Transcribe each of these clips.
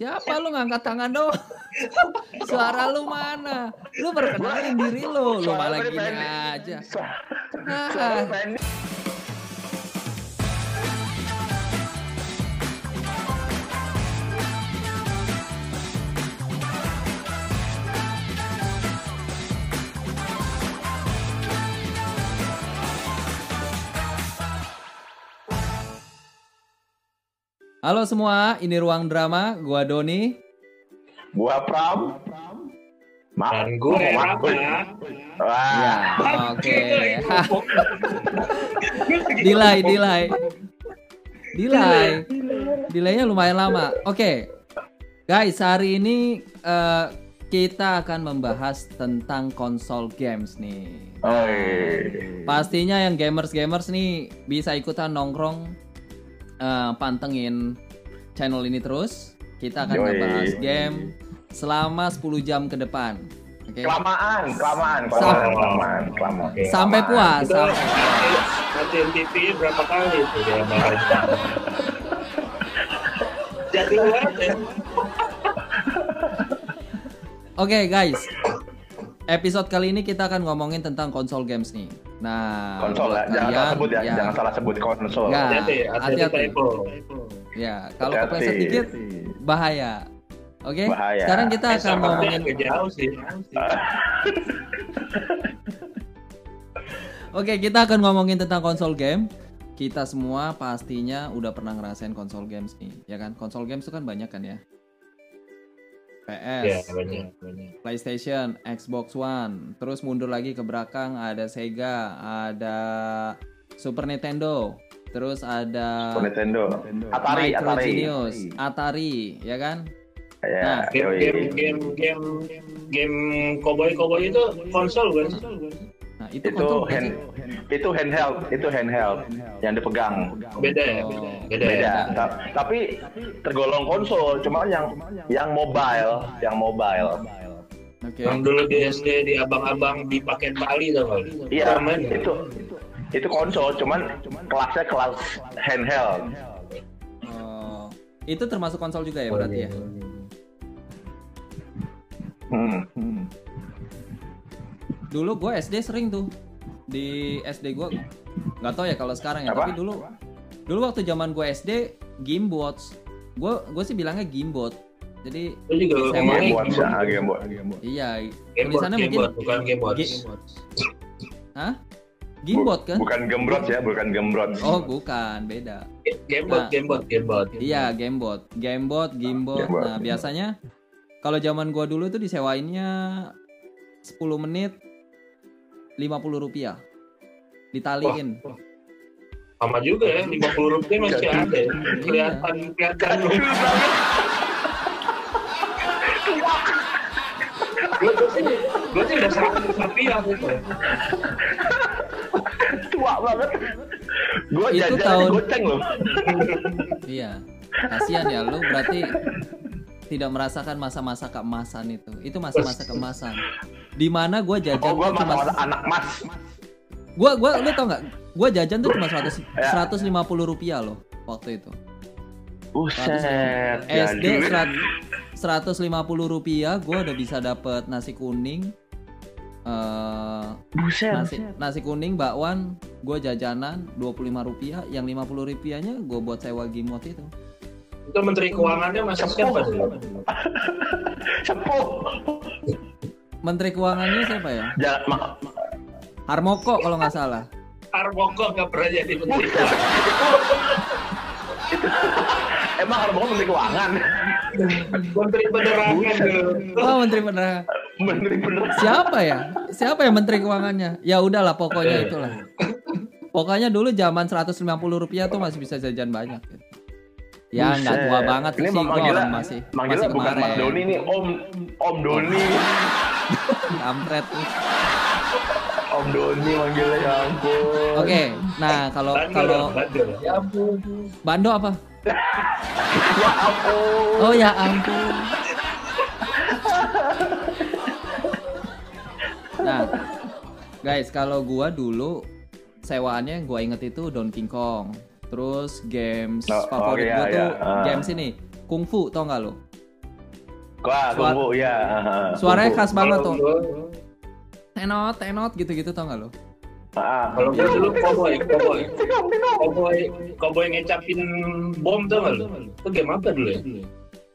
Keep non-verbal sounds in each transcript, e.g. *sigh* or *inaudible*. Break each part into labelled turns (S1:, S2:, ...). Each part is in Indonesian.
S1: Siapa lu ngangkat tangan doang? *laughs* Suara lu mana? Lu perkenalin diri lu, lu malah gini aja. Nah, Halo semua, ini Ruang Drama, gua Doni.
S2: Gua Pram. Maaf.
S3: Dan gue.
S2: Wah.
S1: Ya, oke. *laughs* delay, delay. Delay. Delaynya lumayan lama. Oke. Guys, hari ini eh, kita akan membahas tentang konsol games nih.
S2: Oi.
S1: Pastinya yang gamers-gamers nih bisa ikutan nongkrong eh, pantengin channel ini terus. Kita akan
S2: Yoi.
S1: ngebahas game selama 10 jam ke depan. Oke.
S2: Kelamaan, kelamaan,
S1: Sam-
S2: kelamaan, kelamaan, kelamaan.
S3: Oke.
S1: Sampai puas. Sampai-
S3: latihan TV berapa kali dia. *laughs* Jadi.
S1: Oke guys, episode kali ini kita akan ngomongin tentang konsol games nih. Nah,
S2: Konsol ya, jangan salah sebut ya,
S1: ya,
S2: jangan salah sebut konsol.
S1: Nggak.
S3: Hati-hati.
S1: Ya, kalau kepleset dikit bahaya. Oke,
S2: Bahaya.
S1: sekarang kita
S3: Eh,
S1: akan ngomongin.
S3: jauh sih. *laughs*
S1: Oke, kita akan ngomongin tentang konsol game. Kita semua pastinya udah pernah ngerasain konsol games nih, ya kan? Konsol games itu kan banyak kan ya.
S3: Ya,
S1: PS,
S3: banyak, banyak.
S1: PlayStation, Xbox One, terus mundur lagi ke belakang ada Sega, ada Super Nintendo, terus ada
S2: Super Nintendo. Atari,
S1: Micro
S2: Atari.
S1: Genius, Atari, ya kan?
S2: Ya,
S1: Nah,
S3: Game,
S2: yoi.
S3: game, game, game, game koboi koboi itu konsol kan?
S1: Nah, itu,
S2: Itu hand,
S1: sih?
S2: itu handheld, itu handheld yang dipegang.
S3: Beda ya, beda. Beda. ya?
S2: Beda. Ta- Tapi tergolong konsol, cuma yang yang mobile, yang mobile.
S1: Oke.
S3: Yang dulu di SD di abang-abang di paket Bali tau gak?
S2: Iya,
S3: ya?
S2: itu itu konsol, cuman kelasnya kelas handheld.
S1: Oh, itu termasuk konsol juga ya
S3: Oh,
S1: berarti
S3: iya,
S1: ya?
S3: iya.
S2: Hmm.
S1: Dulu gue SD sering tuh di SD gue nggak tahu ya kalau sekarang ya
S2: Apa?
S1: tapi dulu dulu waktu zaman gue SD Gamebots gue gue sih bilangnya Gamebot jadi
S3: Itu juga
S2: Game Watch,
S3: Gamebot.
S2: ah, Game Watch.
S1: iya tulisannya mungkin
S3: Gamebot, bukan Gamebot.
S1: Ga- Hah? Gamebot kan?
S2: Bukan Gembrot ya, bukan Gembrot.
S1: Oh bukan beda
S3: Gamebot,
S1: Nah.
S3: Gamebot, Gamebot.
S1: Iya Gamebot Gamebot Gamebot
S2: Gamebot.
S1: nah biasanya kalau zaman gue dulu tuh disewainnya 10 menit 50 rupiah ditaliin
S3: Sama juga ya, 50 rupiah masih
S2: Iya.
S3: ada. ya. Kelihatan, kelihatan lu. Gue sih, gue sih udah 100 rupiah gitu.
S2: Tua banget. Gue
S1: Itu
S2: jajan
S1: tahun-
S2: goceng loh.
S1: Iya, kasihan ya lu berarti tidak merasakan masa-masa keemasan itu. Itu masa-masa keemasan. Di mana gue jajan
S2: Oh, gue
S1: tuh cuma
S2: anak mas.
S1: gua gua lu tau nggak? Gua jajan tuh cuma 100
S2: Ya.
S1: 150 rupiah loh waktu itu.
S2: Buset.
S1: SD
S2: jadul.
S1: serat- 150 rupiah gua udah bisa dapet nasi kuning eh
S2: Buset.
S1: nasi nasi kuning bakwan gue jajanan 25 rupiah yang 50 rupiahnya gue buat sewa gimot itu
S3: Itu menteri keuangannya masih siapa sih?
S2: Sepuh.
S1: Menteri keuangannya siapa ya
S2: Jangan mak.
S1: Harmoko kalau nggak salah
S3: Arboko nggak pernah jadi menteri. *laughs*
S2: Emang mau menteri keuangan.
S3: Menteri penerangan
S1: oh menteri penerangan
S2: Menteri bener.
S1: siapa ya siapa ya menteri keuangannya ya udahlah pokoknya itulah pokoknya dulu zaman 150 rupiah tuh masih bisa jajan banyak gitu. Ya nggak tua banget
S2: Ini
S1: sih gue
S2: manggilnya-
S1: orang masih
S2: Manggilnya
S1: masih
S2: bukan Mas Doni nih, Om Om Doni. *laughs*
S1: kampret.
S2: Om Doni manggilnya ya ampun.
S1: oke nah kalau kalau.
S3: Ya ampun.
S1: Bando apa *laughs*
S2: Ya ampun.
S1: oh ya ampun nah guys kalau gua dulu sewaannya gua inget itu Donkey Kong terus games
S2: Oh,
S1: favorit
S2: oke,
S1: gua
S2: ya,
S1: tuh
S2: ya. Ah.
S1: games ini kungfu tau nggak lo
S2: Wah,
S1: Suara-
S2: kungfu ya.
S1: Suaranya khas banget tuh. Tenot, tenot gitu-gitu tau gak lo?
S2: Ah,
S3: Kalau gue dulu cowboy, cowboy, cowboy, cowboy ngecapin bom tuh nggak lu? Itu game apa dulu ya?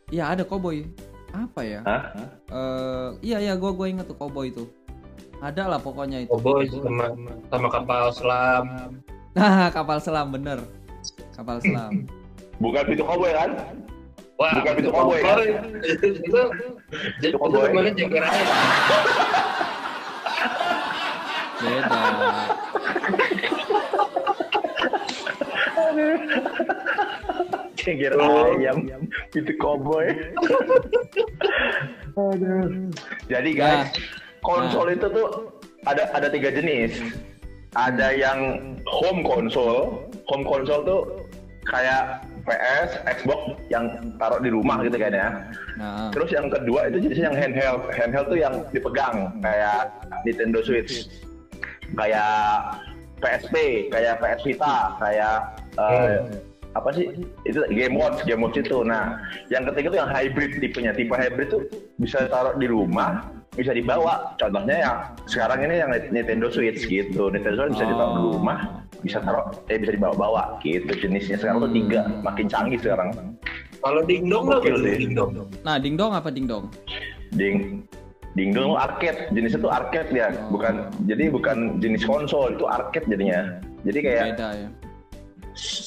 S1: Iya ada cowboy. Apa ya?
S2: Hah?
S1: Eh, iya iya gue gue inget tuh cowboy itu. Ada lah pokoknya itu.
S3: Cowboy sama sama kapal selam.
S1: Nah *laughs* kapal selam bener. Kapal selam. *laughs*
S2: Bukan pintu cowboy kan?
S3: Wah,
S2: Bukan pintu cowboy, kan?
S3: itu itu itu
S2: cowboy.
S3: kemarin jengker aja.
S1: Beda.
S2: Cengir
S3: Oh.
S2: ayam, pintu cowboy. *laughs* Aduh. Jadi
S1: Ya.
S2: guys, konsol itu tuh ada ada tiga jenis. Ada yang home console. Home console tuh kayak PS, Xbox yang taruh di rumah gitu kan ya.
S1: Nah,
S2: Terus yang kedua itu jenisnya yang handheld. Handheld tuh yang dipegang kayak Nintendo Switch, kayak PSP, kayak PS Vita, kayak eh, apa sih? Itu Game Watch, Game Watch itu. Nah, yang ketiga tuh yang hybrid tipenya. Tipe hybrid tuh bisa taruh di rumah, bisa dibawa. Contohnya yang sekarang ini yang Nintendo Switch gitu. Nintendo Switch bisa ditaruh di
S1: Oh.
S2: rumah, bisa taruh eh bisa dibawa-bawa gitu jenisnya sekarang tuh tiga makin canggih sekarang
S3: Kalau dingdong
S2: sih.
S3: dingdong?
S1: nah dingdong apa dingdong?
S2: Ding Dingdong arcade, jenisnya tuh arcade ya,
S1: Oh.
S2: bukan jadi bukan jenis konsol itu arcade jadinya. Jadi kayak
S1: Beda ya.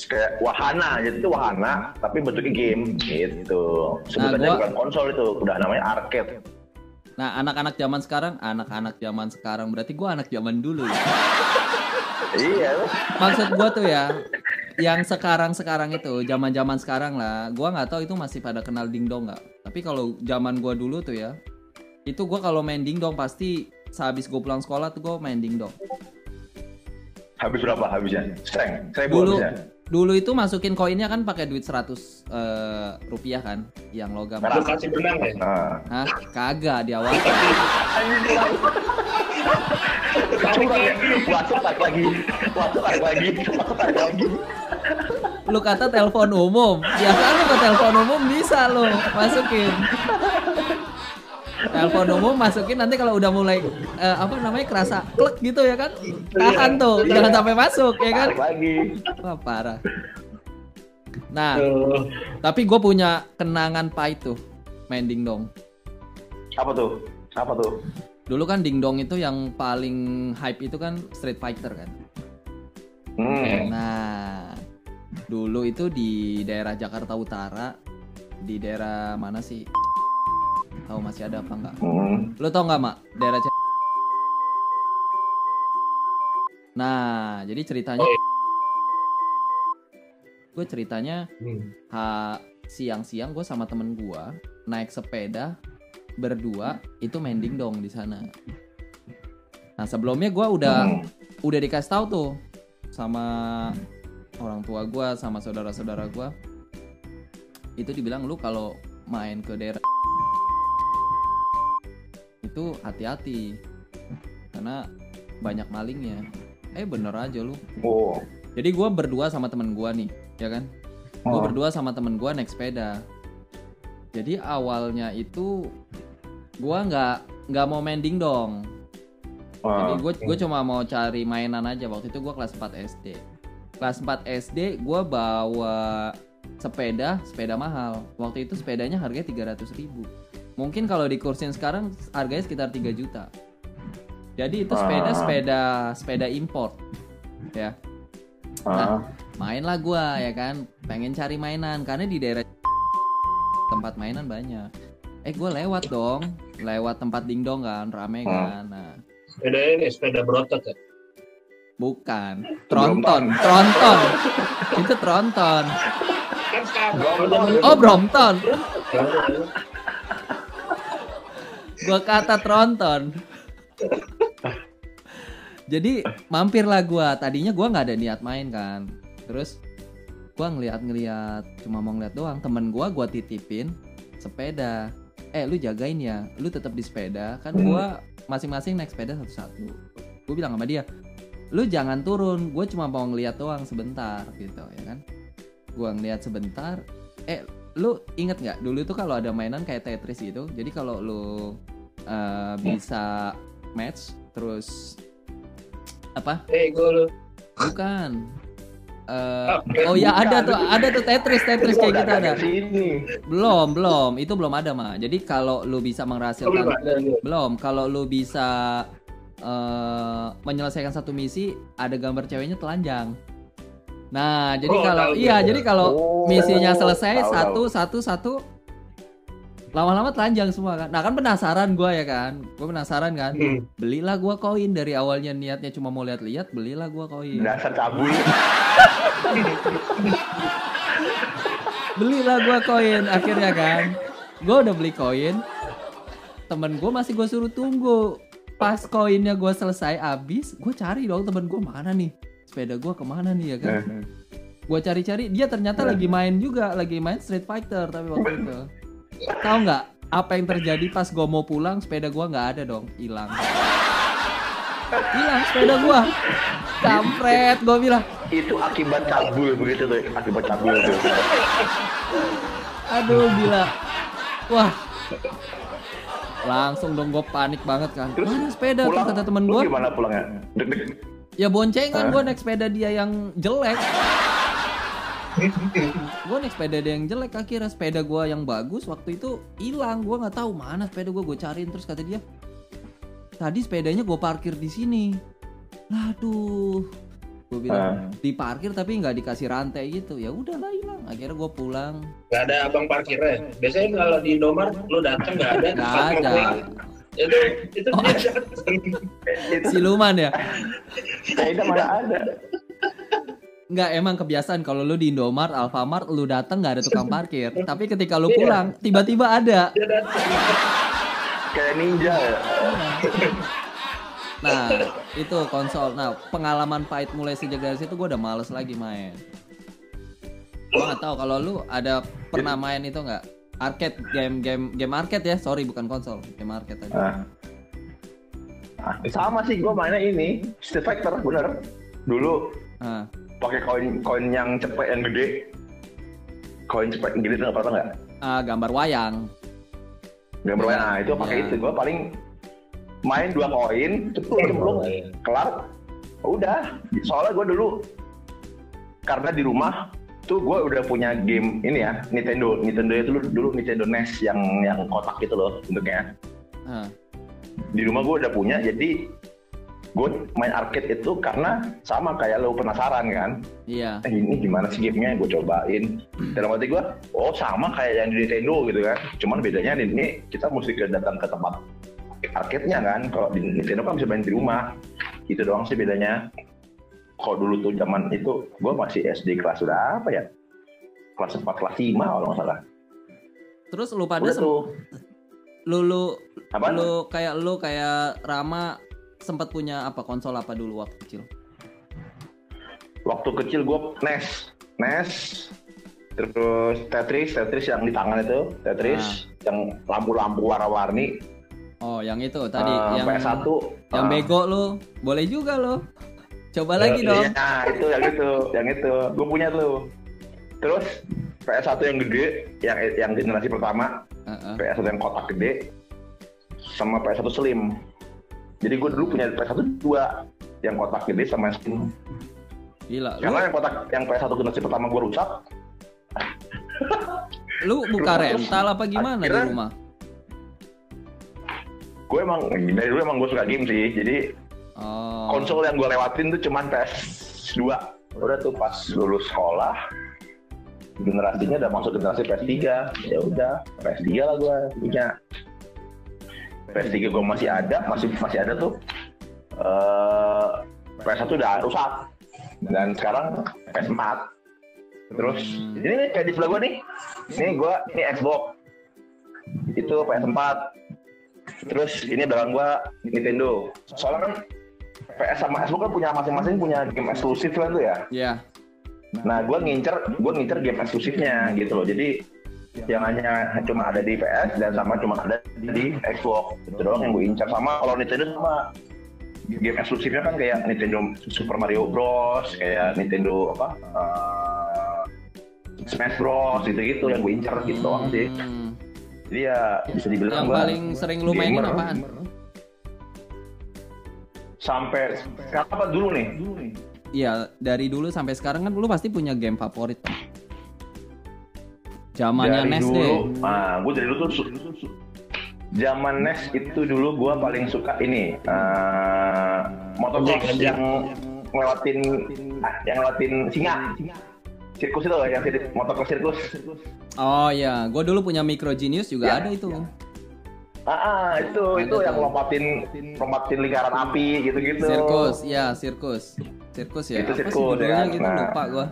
S2: kayak wahana, jadi itu wahana tapi bentuknya game gitu. Sebutannya
S1: gua-
S2: bukan konsol itu, udah namanya arcade.
S1: Nah anak-anak zaman sekarang, anak-anak zaman sekarang berarti gua anak zaman dulu ya. *laughs*
S2: iya,
S1: Maksud gua tuh ya, yang sekarang-sekarang itu, zaman-zaman sekarang lah, gua nggak tahu itu masih pada kenal dingdong nggak. Tapi kalau zaman gua dulu tuh ya, itu gua kalau main dingdong pasti sehabis gue pulang sekolah tuh gua main dingdong.
S2: habis berapa habisnya? Seng, seribu
S1: Dulu
S2: habisnya.
S1: dulu itu masukin koinnya kan pakai duit 100 eh, rupiah kan, yang logam.
S3: Lu kasih benang ya?
S2: Nah,
S1: Hah? Kagak di awal. *laughs*
S2: curang ya, masuk tarik lagi, masuk tarik lagi, masuk tarik lagi.
S1: Lu kata telepon umum. Biasa lu ke telepon umum bisa lu masukin. Telepon umum masukin nanti kalau udah mulai eh, apa namanya kerasa klik gitu ya kan. Tahan tuh, jangan sampai masuk ya kan.
S2: Tarik lagi.
S1: Wah, parah. Nah,
S3: Tuh.
S1: tapi gue punya kenangan pahit tuh main dingdong.
S2: Apa tuh? Apa tuh?
S1: Dulu kan dingdong itu yang paling hype itu kan Street Fighter kan.
S2: Hmm.
S1: Nah, dulu itu di daerah Jakarta Utara, di daerah mana sih? Tahu masih ada apa enggak?
S2: Hmm.
S1: Lo tau nggak mak? Daerah C- Nah, jadi ceritanya,
S3: Oh, iya.
S1: gue ceritanya
S3: Hmm.
S1: ha, siang-siang gue sama temen gue naik sepeda berdua itu main dingdong di sana. Nah sebelumnya gue udah
S2: Hmm.
S1: udah dikasih tahu tuh sama orang tua gue sama saudara-saudara gue itu dibilang lu kalau main ke daerah itu hati-hati karena banyak malingnya eh bener aja lu
S2: Oh.
S1: jadi gue berdua sama temen gue nih ya kan gue
S2: Oh.
S1: berdua sama temen gue naik sepeda jadi awalnya itu gue nggak nggak mau main dingdong jadi
S2: Ah.
S1: gue gue cuma mau cari mainan aja. Waktu itu gue kelas 4 SD kelas 4 SD gue bawa sepeda sepeda mahal. Waktu itu sepedanya harganya 300.000 ribu. Mungkin kalau dikursin sekarang harganya sekitar 3 juta. Jadi itu sepeda sepeda sepeda import. Ya.
S2: Ah.
S1: mainlah gua ya kan? Pengen cari mainan karena di daerah tempat mainan banyak eh gue lewat dong. Lewat tempat dingdong kan rame
S2: Hmm.
S1: kan. Nah.
S3: Sepeda ini sepeda berotot ya.
S1: bukan. Tronton tronton. Itu tronton.
S3: Kan
S1: oh brompton. Gua kata tronton. Jadi mampirlah gua. Tadinya gua nggak ada niat main kan. Terus gua ngeliat-ngeliat cuma mau ngeliat doang. Temen gua gua titipin sepeda eh lu jagain ya. Lu tetap di sepeda. Kan
S2: Hmm.
S1: gua masing-masing naik sepeda satu-satu. Gue bilang sama dia lu jangan turun. Gue cuma mau ngeliat doang sebentar gitu ya kan. Gua ngeliat sebentar. Eh lu inget nggak? Dulu tuh kalau ada mainan kayak Tetris gitu jadi kalau lu eh, bisa match terus apa?
S3: Eh, gue lu.
S1: bukan
S3: Ah,
S1: oh ya ada tuh ada tuh Tetris Tetris kayak gitu ada belum belum. Itu belum ada mah jadi kalau lu bisa menghasilkan belum kalau lu bisa eh, menyelesaikan satu misi ada gambar ceweknya telanjang. Nah jadi
S3: Oh,
S1: kalau iya jadi kalau
S2: Oh,
S1: misinya selesai satu satu satu lama-lama telanjang semua kan. Nah kan penasaran gua ya kan. Gua penasaran kan.
S3: Hmm.
S1: belilah gua koin. Dari awalnya niatnya cuma mau lihat-lihat belilah gua koin.
S2: Dasar cabul.
S1: Belilah gua koin akhirnya kan. Gua udah beli koin. Temen gua masih gua suruh tunggu. Pas koinnya gua selesai habis gua cari dong temen gua mana nih? Sepeda gua ke mana nih? Ya kan. Gua cari-cari dia ternyata lagi main juga lagi main Street Fighter tapi waktu itu tahu nggak apa yang terjadi pas gua mau pulang sepeda gua nggak ada dong hilang hilang sepeda gua kampret gua bilang
S2: itu akibat cabul begitu tuh akibat cabul tuh
S1: Aduh gila. Wah. Langsung dong gue panik banget kan.
S2: Terus
S1: Mana sepeda tuh
S2: pulang
S1: kata temen gue.
S2: gimana pulangnya deg-deg
S1: Ya boncengan
S2: Hah?
S1: gue naik sepeda dia yang jelek. Gue naik sepeda dia yang jelek akhirnya sepeda gue yang bagus waktu itu hilang. Gue nggak tahu mana sepeda gue gue cariin terus kata dia. Tadi sepedanya gue parkir di sini. Aduh. Gue bilang diparkir tapi nggak dikasih rantai gitu. Ya udahlah hilang. Akhirnya gue pulang.
S3: Gak ada abang parkirnya. Biasanya kalau di Indomaret lu datang nggak ada.
S1: nggak ada.
S3: Itu itu
S1: Oh, ada. *laughs* siluman ya?
S2: Mana ada
S1: Nggak emang kebiasaan kalau lu di Indomart, Alfamart, lu datang nggak ada tukang *laughs* parkir. Tapi ketika lu
S3: Iya.
S1: pulang, tiba-tiba ada.
S3: Datang.
S2: kayak ninja ya
S1: Nah, itu konsol. Nah, pengalaman pahit mulai sejak dari situ gue udah males lagi main. Gue nggak tahu kalau lu ada pernah main itu nggak? Arcade game game game arcade ya, sorry bukan konsol, game arcade aja.
S2: Ah. Ah, sama sih gue mainnya ini Street Fighter bener dulu
S1: Nah,
S2: pakai koin koin yang cepet yang gede. Koin cepet yang gede tuh apa nggak?
S1: Ah, gambar wayang.
S2: gambar wayang. Nah itu pakai
S1: Iya.
S2: itu. Gue paling main dua koin ceplok ceplok kelar. Udah. Soalnya gue dulu karena di rumah tuh gue udah punya game ini ya Nintendo. Nintendo itu dulu, dulu Nintendo NES yang yang kotak gitu loh bentuknya.
S1: Nah,
S2: di rumah gue udah punya jadi gue main arcade itu karena sama kayak lo penasaran kan?
S1: Iya.
S2: eh ini gimana sih gamenya? Gue cobain. Dalam hati gue oh sama kayak yang di Nintendo gitu kan? Cuman bedanya ini kita mesti datang ke tempat arcade-nya kan? Kalau di Nintendo kan bisa main di rumah. Itu doang sih bedanya. Kalau dulu tuh zaman itu gue masih SD kelas udah apa ya? Kelas 4 kelas 5 kalau nggak salah.
S1: Terus lu pada
S2: udah
S1: sem-
S2: tuh. *laughs*
S1: lu lu
S2: apa
S1: lu kayak lu kayak Rama sempat punya apa konsol apa dulu waktu kecil?
S2: waktu kecil gue NES NES terus Tetris Tetris yang di tangan itu Tetris yang lampu-lampu warna-warni
S1: Oh, yang itu tadi
S2: Eh,
S1: yang
S2: PS1
S1: yang
S2: eh,
S1: bego lu. Boleh juga lo. Coba lagi dong.
S2: Iya, itu yang itu, yang itu. Gue punya tuh. Terus PS1 yang gede, yang yang generasi pertama,
S1: Heeh.
S2: PS1 yang kotak gede, sama PS1 slim. Jadi gue dulu punya PS1 dua, yang kotak gede sama yang slim.
S1: Gila. Lu,
S2: Karena yang kotak yang PS1 generasi pertama gue rusak, *laughs*
S1: lu buka rental apa gimana di
S2: akhirnya-
S1: rumah?
S2: gue emang dari dulu emang gue suka game sih. Jadi
S1: Oh.
S2: konsol yang gue lewatin tuh cuman PS2. Udah tuh pas lulus sekolah, generasinya udah masuk generasi PS3. Ya udah, PS3 lah gue punya. PS3 gue masih ada, masih masih ada tuh. eh PS1 udah rusak. Dan sekarang PS4. Terus ini nih kayak di sebelah gue nih. Ini gue ini Xbox. Itu PS4. Terus ini belakang gua Nintendo. Soalnya kan PS sama Xbox kan punya masing-masing punya game eksklusif kan tuh ya.
S1: Iya.
S2: Nah, gua ngincer gua ngincer game eksklusifnya gitu loh. Jadi yang hanya cuma ada di PS dan sama cuma ada di Xbox. Itu doang yang gue incar sama kalau Nintendo sama game eksklusifnya kan kayak Nintendo Super Mario Bros, kayak Nintendo apa? eh, Smash Bros gitu-gitu yang gue incar gitu doang sih.
S1: Hmm.
S2: Jadi ya bisa dibilang
S1: Yang
S2: gua
S1: paling sering lu mainin apaan?
S2: Sampai sekarang apa dulu nih?
S1: Iya, dari dulu sampai sekarang kan lu pasti punya game favorit. Pak. Zamannya NES
S2: dulu,
S1: deh.
S2: ah, gue dari dulu tuh su- zaman NES itu dulu gue paling suka ini eh motocross yang ngelewatin ah, yang ngelewatin singa sirkus itu yang sirkus motocross sirkus
S1: Oh iya, gue dulu punya Micro Genius juga
S2: Ya.
S1: ada itu.
S2: ah, ah, itu
S1: Ada
S2: itu yang lompatin lompatin lingkaran api gitu gitu
S1: Sirkus, ya sirkus. Sirkus ya.
S2: Itu
S1: Apa sih
S2: sirkus,
S1: judulnya
S2: ya.
S1: gitu
S2: Nah.
S1: lupa gua.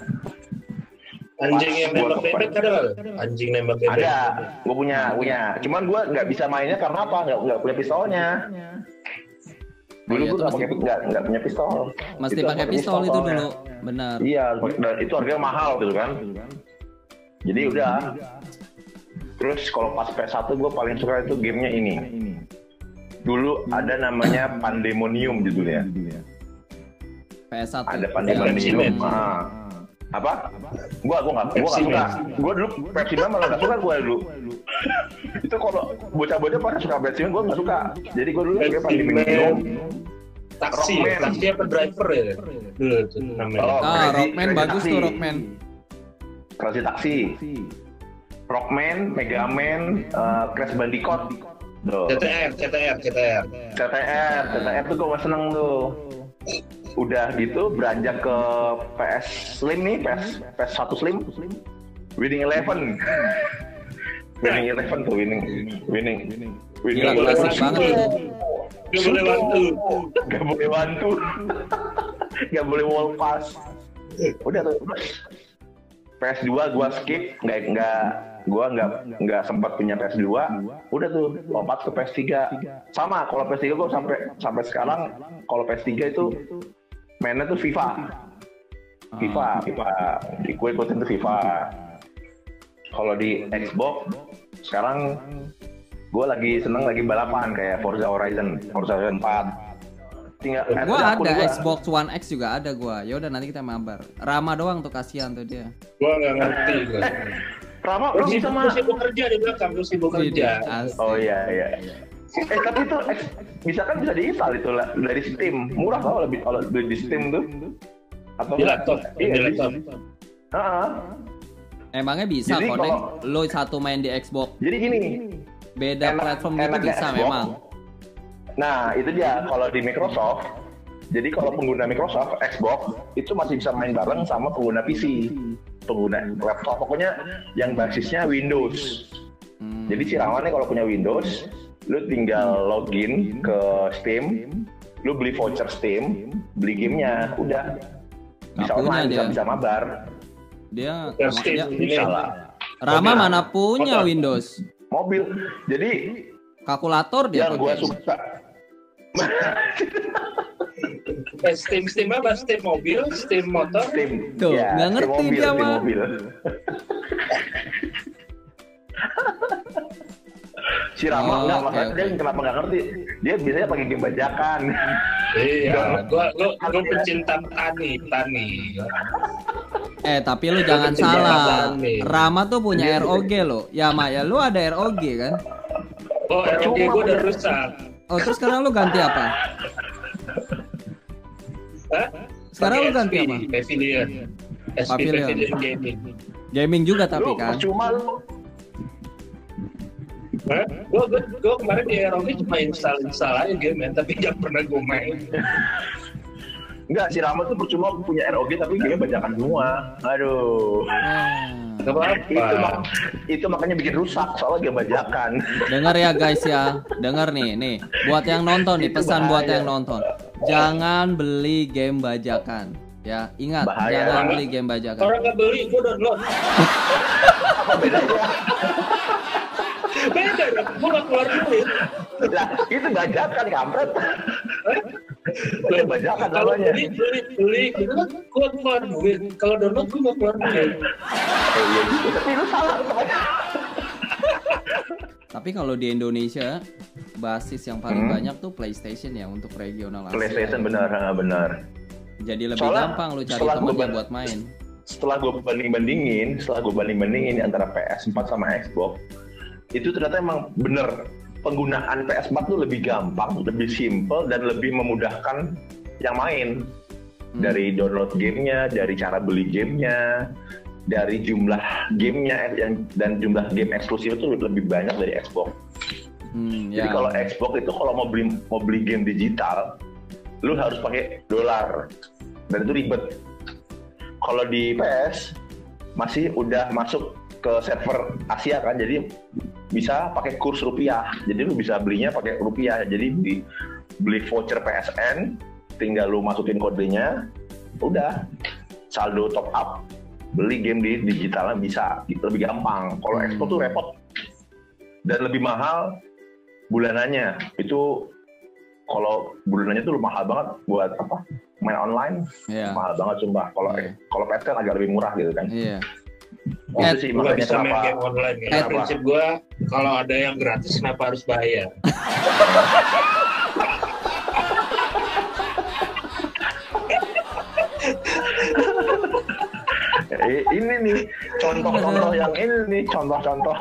S3: Anjing yang nembak bebek ada nggak? Anjing nembak bebek.
S2: ada gue punya punya cuman gue nggak bisa mainnya karena apa nggak nggak punya pistolnya dulu
S1: Iya,
S2: gue
S1: itu
S2: nggak pakai nggak nggak punya pistol
S1: Mesti pakai pistol itu dulu. Benar.
S2: Iya, dan itu harganya mahal gitu kan. Jadi udah. Terus kalau pas PS1 gue paling suka itu gamenya ini. Dulu ada namanya Pandemonium judulnya.
S1: PS1.
S2: Ada Pandemonium. Ah. Apa? Gua gua nggak gua nggak suka. Gua dulu Pepsi Man malah nggak suka gua dulu. *laughs* itu kalau bocah-bocah pada suka Pepsi Man gua nggak suka. Jadi gua dulu
S3: Pepsi
S2: Pandemonium.
S3: Man. Taksi,
S2: Rockman.
S3: taksi apa driver ya? Dulu tuh namanya.
S2: Oh,
S1: Ah, Rockman bagus tuh Rockman.
S2: Crazy Taxi. Rockman, Megaman, uh, Crash Bandicoot. Tuh.
S3: CTR, CTR, CTR.
S2: CTR, CTR tuh gue seneng tuh. Udah gitu beranjak ke PS Slim nih, PS PS 1 Slim, Winning Eleven. *laughs* winning Eleven tuh winning, winning, winning.
S1: Gila, klasik banget.
S3: Gak boleh bantu.
S2: Gak boleh bantu. *laughs* Gak boleh wall pass. Udah tuh. PS2 gua skip, nggak nggak gua nggak nggak sempat punya PS2. Udah tuh lompat ke PS3. Sama kalau PS3 gua sampai sampai sekarang kalau PS3 itu mainnya tuh FIFA. FIFA, FIFA. Di gue ikutin tuh FIFA. Kalau di Xbox sekarang gue lagi seneng lagi balapan kayak Forza Horizon, Forza Horizon 4. Tinggal eh,
S1: Gua
S2: akun
S1: ada
S2: gua.
S1: Xbox One X juga ada gua. Ya udah nanti kita mabar. Rama doang tuh kasihan tuh dia.
S3: Gua nggak ngerti. gua.
S2: Rama
S3: Lu
S2: bisa mah.
S3: sibuk kerja di belakang, lu sibuk kerja.
S2: Oh iya iya. Eh tapi itu eh, bisa kan bisa diinstal itu lah dari Steam. Murah tau lebih kalau beli di Steam tuh. Atau
S3: Di laptop,
S2: Iya,
S3: di laptop.
S2: Heeh.
S1: Emangnya bisa
S2: Jadi
S1: connect
S2: kalau-
S1: lo satu main di Xbox
S2: Jadi gini,
S1: beda
S2: Enak-
S1: platform gitu bisa
S2: Xbox.
S1: memang.
S2: Nah, itu dia kalau di Microsoft. Jadi kalau pengguna Microsoft Xbox itu masih bisa main bareng sama pengguna PC, pengguna laptop. Pokoknya yang basisnya Windows.
S1: Hmm.
S2: Jadi si Rawan nih kalau punya Windows, lu tinggal login ke Steam, lu beli voucher Steam, beli gamenya, udah bisa online, bisa,
S1: dia.
S2: bisa mabar.
S1: dia,
S3: Ya,
S1: dia-
S2: lah.
S1: Rama
S3: Mobil.
S1: mana punya
S3: Motor.
S1: Windows?
S2: Mobil. Jadi
S1: Kalkulator dia
S2: yang gua
S1: pakai.
S2: suka *laughs*
S3: Eh, Steam, Steam apa? Steam mobil, Steam motor.
S2: Steam.
S1: Tuh,
S2: Ya,
S1: nggak
S2: Steam
S1: ngerti
S2: mobil,
S1: dia, mah.
S2: mobil. *laughs* si Rama
S1: Oh,
S2: nggak
S1: oke,
S2: makanya
S1: oke.
S2: dia kenapa nggak ngerti dia biasanya pakai game bajakan
S3: Iya, *laughs* gua, gua, gua pencinta tani, tani.
S1: Eh tapi lu jangan salah. Rama tuh punya ROG lo. Ya Mak ya lu ada ROG kan?
S3: Oh, ROG
S2: Cuma
S3: gua udah rusak.
S1: Oh terus sekarang lu ganti apa?
S3: Hah?
S1: Sekarang lu ganti apa?
S3: Pavilion.
S1: Pavilion.
S3: Pavilion Gaming.
S1: Gaming juga tapi
S2: lu
S1: kan.
S2: percuma lu
S3: Hah? Gua, gua, gua kemarin di ROG cuma install install aja game ya, tapi nggak pernah gua main.
S2: Enggak, si Rama tuh percuma punya ROG tapi game bajakan semua. Aduh.
S1: Hmm.
S3: Gak apa-apa.
S2: Itu mak itu makanya bikin rusak soalnya game bajakan.
S1: Dengar ya guys ya, dengar nih, nih. Buat yang nonton nih, pesan buat
S2: bahaya.
S1: yang nonton. Jangan beli game bajakan. Ya, ingat,
S2: Bahaya.
S1: jangan beli game bajakan.
S3: Orang nggak beli, gua download.
S2: Apa bedanya?
S3: Beda dong, gua nggak keluar duit.
S2: lah, itu bajakan kampret. Itu bajakan
S3: Kalau
S2: namanya.
S3: beli, beli, beli, kan gua keluar duit. Kalau download gua nggak keluar duit.
S2: Eh, iya gitu, tapi lu salah.
S1: Tapi kalau di Indonesia basis yang paling
S2: Hmm.
S1: banyak tuh PlayStation ya untuk regional Asia.
S2: PlayStation benar, ha, benar.
S1: Jadi lebih
S2: Soalnya
S1: gampang lu cari
S2: gua-
S1: buat main.
S2: setelah gue banding bandingin setelah gue banding bandingin antara PS4 sama Xbox itu ternyata emang bener penggunaan PS4 tuh lebih gampang lebih simple dan lebih memudahkan yang main
S1: Hmm.
S2: dari download gamenya dari cara beli gamenya dari jumlah gamenya eh, yang- dan jumlah game eksklusif itu lebih banyak dari Xbox
S1: Hmm,
S2: jadi
S1: ya.
S2: kalau Xbox itu kalau mau beli mau beli game digital, lu harus pakai dolar dan itu ribet. Kalau di PS masih udah masuk ke server Asia kan, jadi bisa pakai kurs rupiah. Jadi lu bisa belinya pakai rupiah. Jadi beli beli voucher PSN, tinggal lu masukin kodenya, udah saldo top up, beli game di digitalnya bisa, lebih gampang. Kalau
S1: Hmm.
S2: Xbox tuh repot dan lebih mahal bulanannya itu kalau bulanannya tuh mahal banget buat apa main online
S1: Iya.
S2: mahal banget sumpah kalau
S1: Iya.
S2: kalau PS kan agak lebih murah gitu kan
S1: Iya.
S2: Itu sih makanya
S3: bisa main game online. Karena
S2: Kenapa?
S3: prinsip gue kalau ada yang gratis kenapa harus bayar? *laughs*
S2: Eh, ini nih contoh-contoh yang ini nih contoh-contoh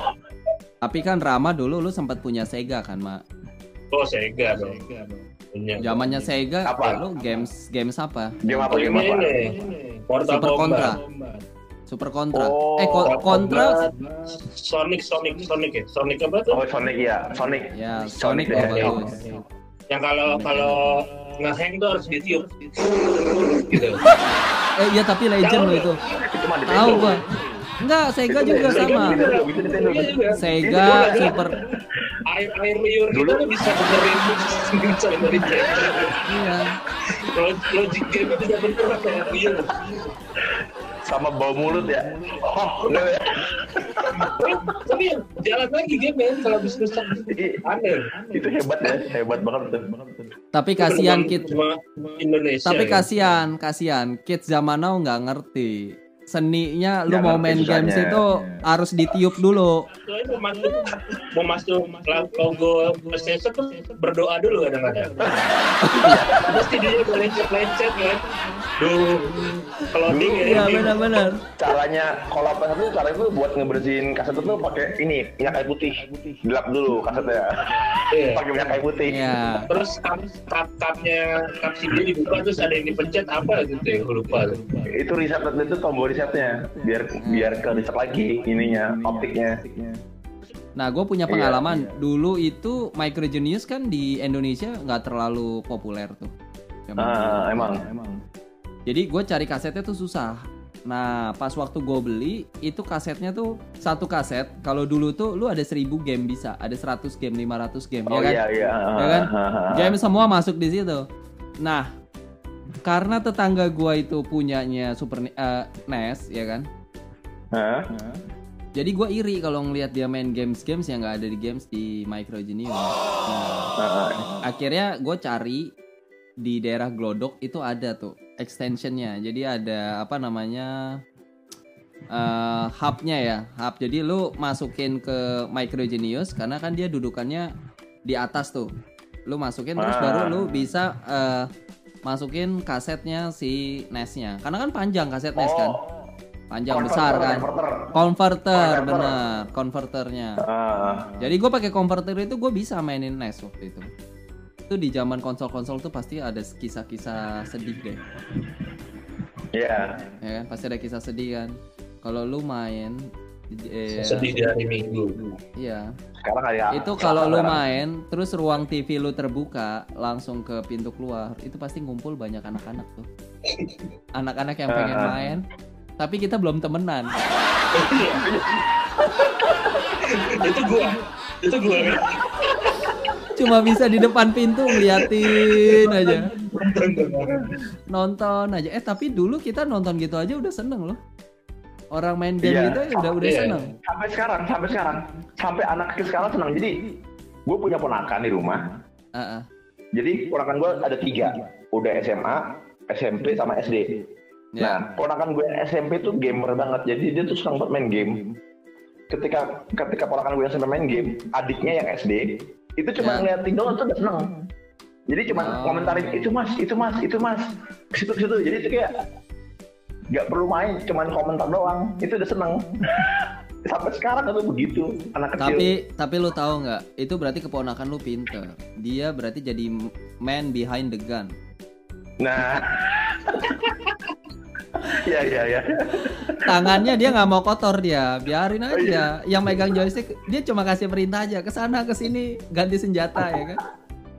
S1: Tapi kan Rama dulu lu sempat punya Sega kan, Mak?
S3: Oh Sega dong. Punya.
S1: Zamannya Sega,
S2: Apa?
S1: ya lu games games apa?
S2: game apa game
S3: Ini
S2: apa
S3: nih. Mortal
S1: Super
S3: Kombat.
S1: Contra. Super Contra.
S2: Oh,
S1: eh, ko- Contra.
S3: Sonic Sonic Sonic ya. Sonic apa tuh?
S2: oh Sonic ya Sonic
S1: Ya,
S2: Sonic
S1: Sonic
S2: ya.
S1: bagus.
S3: Yang kalau kalau ngehang tuh harus ditiup. gitu.
S1: Eh, iya tapi legend
S3: Tahu
S1: lo itu.
S2: itu
S1: Tahu gua. Enggak, Sega
S2: Itu
S1: juga sama.
S2: Itu.
S3: Iya juga.
S1: Sega, Super
S3: Air air liur
S2: Dulu.
S3: kita tuh bisa benerin bisa benerin
S1: Iya.
S3: Log- Logic game itu bener apa air liur.
S2: Sama bau mulut ya oh ya
S3: Tapi jalan lagi game ya kalau bisa rusak. Aneh.
S2: itu hebat ya hebat banget tuh
S1: Tapi kasihan kid.
S3: Cuma Indonesia.
S1: Tapi
S3: ya.
S1: kasihan, kasihan kids zaman now nggak ngerti. Seninya lu
S2: Nggak
S1: mau main
S2: susahnya.
S1: games itu harus ditiup dulu.
S3: Mau masuk mau masuk logo PlayStation tuh berdoa dulu kadang-kadang. *laughs* Pasti dia udah lecet-lecet kan. Duh, loading ya.
S1: Iya benar-benar.
S2: caranya kalau PS itu cara itu buat ngebersihin kaset itu pakai ini minyak kayu putih gelap dulu kasetnya
S3: Iya.
S2: pakai minyak kayu putih
S1: Iya.
S3: Terus kap kap kapnya kap CD dibuka terus ada yang dipencet apa gitu ya, lupa. tuh.
S2: itu reset itu tombol resetnya biar biar ke reset lagi ininya optiknya
S1: Nah, gue punya
S2: Iya,
S1: pengalaman. Dulu itu Micro Genius kan di Indonesia nggak terlalu populer tuh. Zaman
S2: Ah,
S1: dulu.
S2: emang.
S1: Jadi gue cari kasetnya tuh susah. Nah, pas waktu gue beli itu kasetnya tuh satu kaset. Kalau dulu tuh lu ada 1000 game bisa, ada 100 game, 500 game,
S2: oh
S1: ya kan?
S2: iya iya
S1: Ya kan? Game semua masuk di situ. Nah, karena tetangga gua itu punyanya Super Ni- eh, NES, ya kan?
S2: Hah?
S1: Jadi gua iri kalau ngelihat dia main games-games yang nggak ada di games di Micro Genius. Nah,
S2: Ah, ah.
S1: akhirnya gue cari di daerah Glodok itu ada tuh extensionnya. Jadi ada apa namanya eh hubnya ya, hub. Jadi lu masukin ke Micro Genius karena kan dia dudukannya di atas tuh. Lu masukin terus
S2: Ah.
S1: baru lu bisa eh, masukin kasetnya si NES-nya. Karena kan panjang kaset NES kan,
S2: oh
S1: panjang
S2: converter,
S1: besar kan.
S2: converter.
S1: Converter,
S2: Converter.
S1: bener, konverternya.
S2: Ah,
S1: Jadi gue pakai converter itu gue bisa mainin NES waktu itu. Itu di zaman konsol-konsol tuh pasti ada kisah-kisah sedih deh,
S2: iya
S1: ya kan? Pasti ada kisah sedih kan. Kalau lu main, eh,
S3: Sedih di hari Minggu.
S1: iya.
S2: sekarang kayak
S1: Itu kalau lu main, terus ruang TV lu terbuka, langsung ke pintu keluar, itu pasti ngumpul banyak anak-anak tuh. *laughs* Anak-anak yang pengen
S2: Ah.
S1: main, tapi kita belum temenan.
S3: itu gua. Itu gua.
S1: Cuma bisa di depan pintu ngeliatin aja. nonton aja eh tapi dulu kita nonton gitu aja udah seneng loh orang main game
S2: Iya.
S1: gitu ya udah udah
S3: Iya.
S1: seneng
S2: sampai sekarang sampai sekarang sampai anak kecil sekarang senang jadi gue punya ponakan di rumah
S1: Ah, ah.
S2: jadi ponakan gue ada tiga udah SMA SMP sama SD
S1: Ya.
S2: nah ponakan gue yang SMP tuh gamer banget jadi dia tuh senang banget main game ketika ketika ponakan gue yang SMP main game adiknya yang SD itu cuma
S1: Ya.
S2: ngeliatin doang tuh udah seneng jadi cuma
S1: Oh.
S2: komentarin itu mas itu mas itu mas ke situ ke situ jadi itu kayak nggak perlu main cuman komentar doang itu udah seneng *laughs* sampai sekarang itu begitu anak kecil
S1: Tapi tapi lu tahu nggak? Itu berarti keponakan lu pinter. Dia berarti jadi man behind the gun.
S2: nah *laughs* ya ya ya
S1: Tangannya dia nggak mau kotor dia, biarin aja. Yang megang joystick dia cuma kasih perintah aja ke sana ke sini ganti senjata ya kan.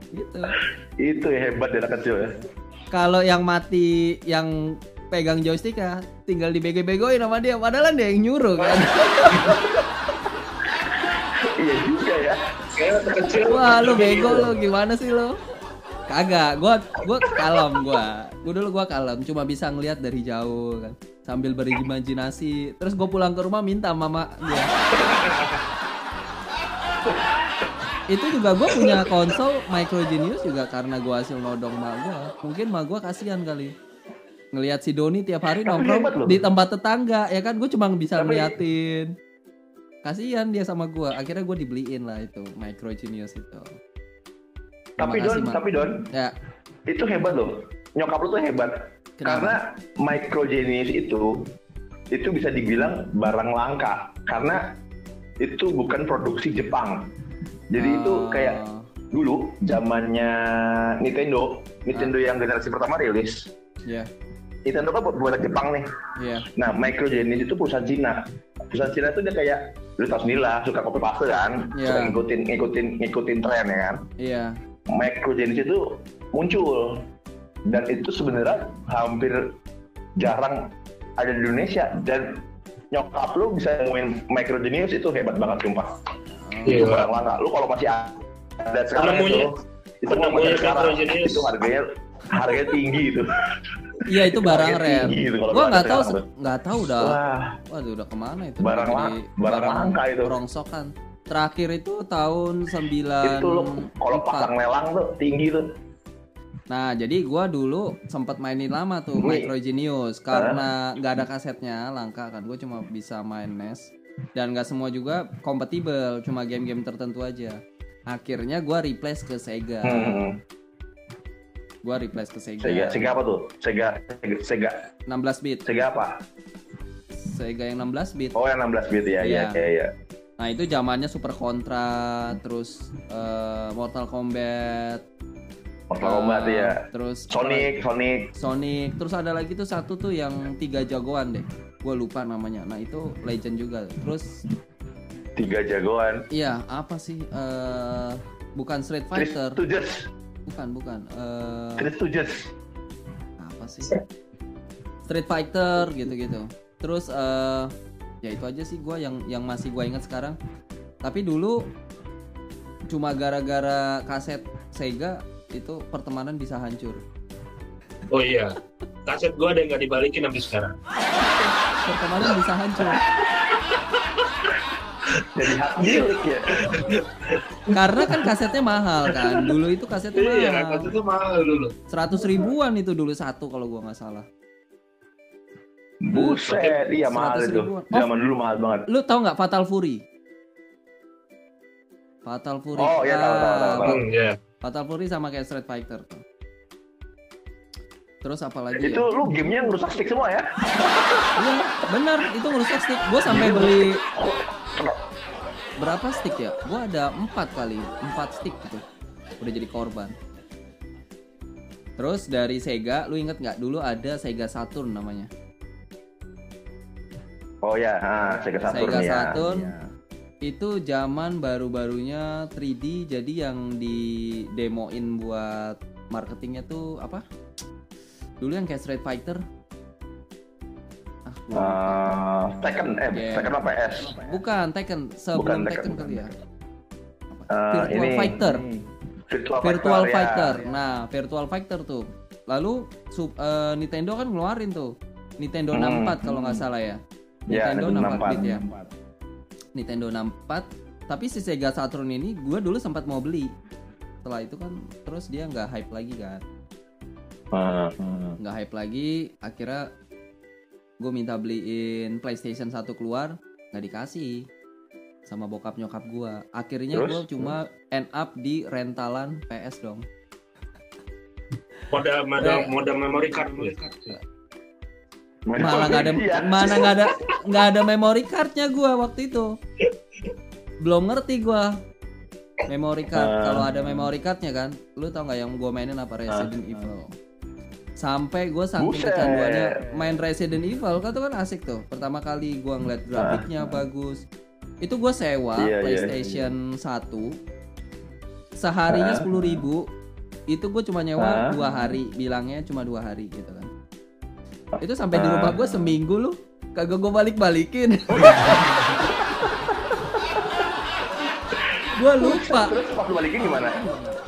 S1: Gitu.
S2: itu ya hebat dari anak kecil ya
S1: Kalau yang mati yang pegang joystick ya tinggal dibego-begoin sama dia padahal dia yang nyuruh kan.
S2: iya juga ya.
S1: Wah, lu bego lu gimana sih lu? Kagak, gua gua kalem gua. Gua dulu gua kalem, cuma bisa ngelihat dari jauh kan. Sambil berimajinasi. Terus gua pulang ke rumah minta mama dia. Itu juga gua punya konsol Micro Genius juga karena gua hasil nodong mak gua. Mungkin mak gua kasihan kali. Ngelihat si Doni tiap hari nongkrong di tempat tetangga ya kan? Gue cuma bisa
S2: Tapi-
S1: ngeliatin. Kasihan dia sama gua. Akhirnya gue dibeliin lah itu Micro Genius itu. Terima
S2: tapi
S1: kasih,
S2: don tapi don
S1: ya.
S2: itu hebat loh. Nyokap lu tuh hebat.
S1: Kenapa?
S2: karena microgenius itu itu bisa dibilang barang langka. Karena itu bukan produksi Jepang. Jadi itu
S1: Oh,
S2: kayak dulu zamannya Nintendo. Nintendo yang generasi pertama rilis.
S1: Ya
S2: Nintendo kan buat buatan Jepang nih.
S1: Ya
S2: nah microgenius itu perusahaan Cina. Perusahaan Cina itu dia kayak lu tau sendiri lah suka copy paste kan?
S1: Iya.
S2: suka ngikutin ngikutin ngikutin tren ya kan?
S1: Iya.
S2: Microgenesis itu muncul. Dan itu sebenarnya hampir jarang ada di Indonesia. Dan nyokap lu bisa nemuin microgenesis itu hebat banget sumpah. Itu
S3: Iya.
S2: barang langka. Lu kalau masih ada sekarang
S3: Penemunya-
S2: itu itu kalau
S3: penemunya
S2: masih sekarang itu harganya harganya tinggi itu.
S1: Iya itu barang rare gua nggak tahu nggak tahu dah.
S2: Wah.
S1: Waduh udah ke mana itu?
S2: Barang
S1: Udah
S2: lang-
S1: jadi
S2: barang langka itu.
S1: rongsokan. Terakhir itu tahun 9
S2: itu lu kalau pasang lelang tuh tinggi tuh.
S1: Nah, jadi gua dulu sempat mainin lama tuh
S2: Wih.
S1: Micro Genius. Karena nggak ada kasetnya, langka kan. Gue cuma bisa main NES dan nggak semua juga kompatibel, cuma game-game tertentu aja. Akhirnya gua replace ke Sega.
S2: hmm.
S1: Gua replace ke Sega.
S2: Sega Sega apa tuh? Sega Sega Sega,
S1: 16 bit.
S2: Sega apa?
S1: Sega yang 16 bit.
S2: oh yang 16 bit ya
S1: Iya.
S2: iya. iya iya
S1: Nah, itu zamannya Super Contra, terus eh, Mortal Kombat,
S2: Mortal Kombat ya
S1: Terus
S2: Sonic Sonic.
S1: Sonic. Terus ada lagi tuh satu tuh yang tiga jagoan deh. Gue lupa namanya. Nah itu legend juga. Terus
S2: tiga jagoan.
S1: Iya apa sih? Eh bukan Street Fighter.
S2: Tujes
S1: bukan bukan. Eh
S2: Tris Tujes
S1: apa sih? Street Fighter gitu-gitu. Terus eh ya itu aja sih gue yang yang masih gue ingat sekarang. Tapi dulu cuma gara-gara kaset Sega itu pertemanan bisa hancur.
S3: Oh iya. Kaset gua ada yang nggak dibalikin sampai sekarang.
S1: pertemanan bisa hancur
S2: jadi hak milik ya
S1: Karena kan kasetnya mahal kan. Dulu itu kasetnya
S3: Iya,
S1: mahal.
S3: kaset itu mahal dulu.
S1: 100 ribuan itu dulu satu kalau gua nggak salah.
S2: buset iya mahal
S1: 100
S2: itu
S1: ribuan. Oh.
S2: zaman dulu mahal banget
S1: Lu tahu nggak Fatal Fury? Fatal Fury.
S2: Oh, iya, tahu, tahu, tahu,
S1: Ah,
S2: tahu.
S3: Hmm, ya.
S1: Fatal Fury sama kayak Street Fighter tuh. Terus apa lagi
S2: itu
S1: ya?
S2: lu gamenya ngerusak stick semua ya
S1: Iya, bener itu ngerusak stick. Gua sampai beli berapa stick ya? Gua ada empat kali, empat stick gitu. Udah jadi korban. Terus dari Sega, lu inget nggak dulu ada Sega Saturn namanya?
S2: oh ya ah, Sega Saturn
S1: Sega
S2: ya
S1: Saturn.
S2: Iya.
S1: Itu zaman baru-barunya 3D jadi yang di demoin buat marketingnya tuh apa? Dulu yang kayak Street Fighter. Ah,
S2: Tekken eh
S1: Iya.
S2: Tekken apa S
S1: Bukan Tekken, sebelum
S2: Bukan
S1: Tekken,
S2: Tekken.
S1: kali ya.
S2: Ah,
S1: Virtual
S2: ini
S1: Fighter.
S2: Virtual,
S1: Virtual
S2: ya.
S1: Fighter. Nah, Virtual Fighter tuh. Lalu sub, eh, Nintendo kan ngeluarin tuh. Nintendo
S2: Hmm.
S1: 64 kalau nggak salah ya.
S2: Ya,
S1: Nintendo
S2: Nintendo
S1: 64 bit
S2: 64.
S1: ya. Nintendo 64. Tapi si Sega Saturn ini gue dulu sempat mau beli. Setelah itu kan terus dia nggak hype lagi kan.
S2: Ah,
S1: Nggak hype lagi. Akhirnya gue minta beliin PlayStation 1 keluar nggak dikasih sama bokap nyokap gue. Akhirnya gue cuma end up di rentalan PS dong.
S3: Modal modal
S1: Eh.
S3: modal memory card.
S1: malah nggak ada
S2: Iya.
S1: mana nggak ada nggak ada memory cardnya gua waktu itu belum ngerti gua memory card
S2: Ah.
S1: kalau ada memory cardnya kan lu tau nggak yang gua mainin apa Resident Evil sampai gua saking
S2: Buset.
S1: kecanduannya main Resident Evil kan tuh kan asik tuh pertama kali gua ngeliat grafiknya bagus itu gua sewa
S2: Ah. Iya.
S1: PlayStation 1 seharinya sepuluh ribu itu gue cuma nyewa
S2: Ah.
S1: dua hari bilangnya cuma dua hari gitu kan itu sampai di
S2: Ah.
S1: rumah gue seminggu lu kagak gue balik balikin *laughs* gue lupa
S2: Terus pas balikin gimana?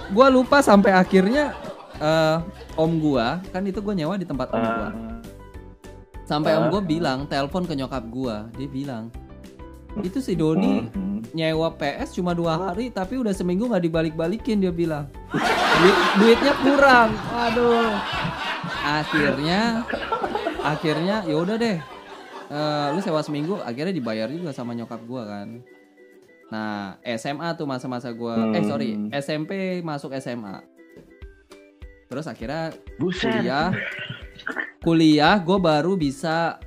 S1: gue lupa sampai akhirnya eh, om gua kan itu gue nyewa di tempat om
S2: Ah.
S1: gua sampai om
S2: Ah.
S1: gue bilang telepon ke nyokap gua dia bilang itu si Doni
S2: Hmm.
S1: nyewa PS cuma dua hari tapi udah seminggu nggak dibalik-balikin dia bilang Duit- duitnya kurang aduh akhirnya akhirnya ya udah deh Eh, lu sewa seminggu akhirnya dibayar juga sama nyokap gua kan nah SMA tuh masa-masa gua eh
S2: Hmm.
S1: sorry SMP masuk SMA terus akhirnya
S2: Buset.
S1: kuliah kuliah gue baru bisa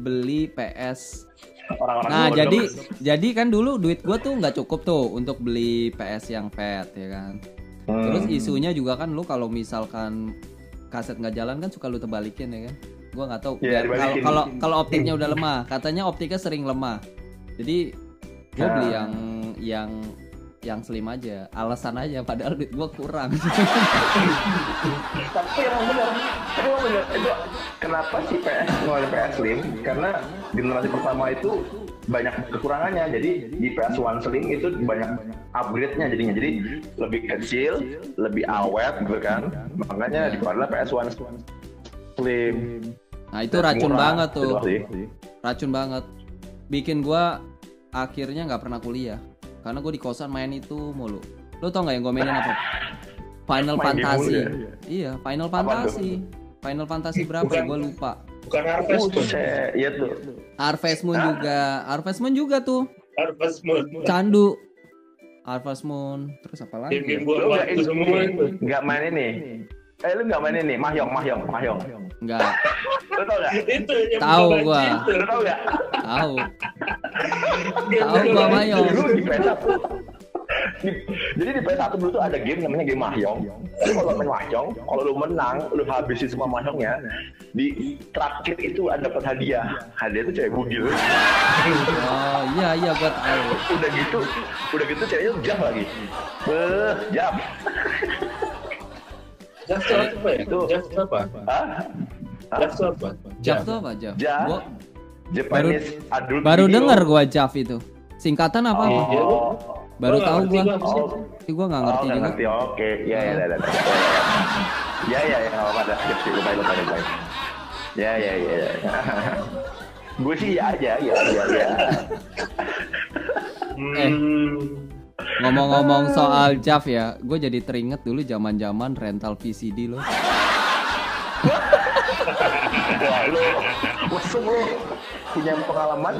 S1: beli PS
S2: Orang-orang
S1: Nah jadi jadi kan dulu duit gue tuh nggak cukup tuh untuk beli PS yang fat ya kan.
S2: Hmm.
S1: Terus isunya juga kan lu kalau misalkan kaset nggak jalan kan suka lu terbalikin ya kan. Gua nggak tahu.
S2: Iya,
S1: Kalau kalau kalau optiknya udah lemah, katanya optiknya sering lemah. Jadi gue beli
S2: Ah.
S1: yang yang yang slim aja, alasan aja. Padahal duit gue kurang.
S2: tapi emang tapi emang bener. Itu kenapa sih PS ngeluarin PS Slim? Karena generasi pertama itu banyak kekurangannya. Jadi di PS One Slim itu banyak upgrade-nya jadinya. Jadi lebih kecil lebih awet gitu kan. Makanya dikeluarin PS One Slim.
S1: Nah itu racun
S2: Murah.
S1: banget tuh. Racun banget. Bikin gua akhirnya nggak pernah kuliah karena gue di kosan main itu mulu. Lo tau nggak yang gue mainin apa? Final
S2: Main game
S1: Fantasy.
S2: mulu ya?
S1: iya. Final? Fantasy. Final Fantasy berapa
S3: Bukan.
S1: gue lupa.
S3: Bukan Harvest Moon.
S2: Buset, iya tuh.
S1: Harvest Moon juga. Harvest Moon juga tuh.
S3: Harvest Moon.
S1: candu. Harvest Moon. Terus apa lagi?
S3: Game-game
S1: ya?
S3: buat waktu semua
S2: nggak main ini eh lu nggak main ini? Mahyong Mahyong Mahyong
S1: nggak. *laughs*
S2: Lu tau nggak?
S3: Itu yang
S1: Tahu gua.
S2: lu tau nggak?
S1: Tahu. Tahu gua
S3: cinta.
S2: dulu di PS1 di- jadi di PS1 dulu tuh ada game namanya game Mahjong. Jadi kalau main Mahjong kalau lu menang lu habisin semua Mahjongnya di terakhir itu ada dapat hadiah. Hadiah itu cewek bugil.
S1: Oh iya iya gue tahu.
S2: Udah gitu udah gitu ceweknya jam lagi. Eh jam
S3: Jav itu apa ya?
S2: Itu.
S3: Jav itu apa? Jav itu apa?
S1: Jav tuh apa Jav
S2: Jav.
S1: Gua
S2: Japanese adult
S1: baru
S2: video.
S1: denger gue Jav itu. Singkatan apa? Apa
S2: oh,
S1: baru
S3: Gua
S1: tahu
S3: gua.
S2: oh,
S1: Tapi gue nggak
S2: oh,
S1: ngerti
S2: nggak
S1: juga.
S2: ngerti. Oke ya ya ya ya ya ya ya nggak apa-apa dah skip skip lupain lupain lupain ya ya ya ya gue sih ya aja ya ya ya
S3: Hmm.
S1: Ngomong-ngomong soal Jav ya, gue jadi teringet dulu zaman-zaman rental VCD.
S2: Wah, lu mesum lu punya pengalaman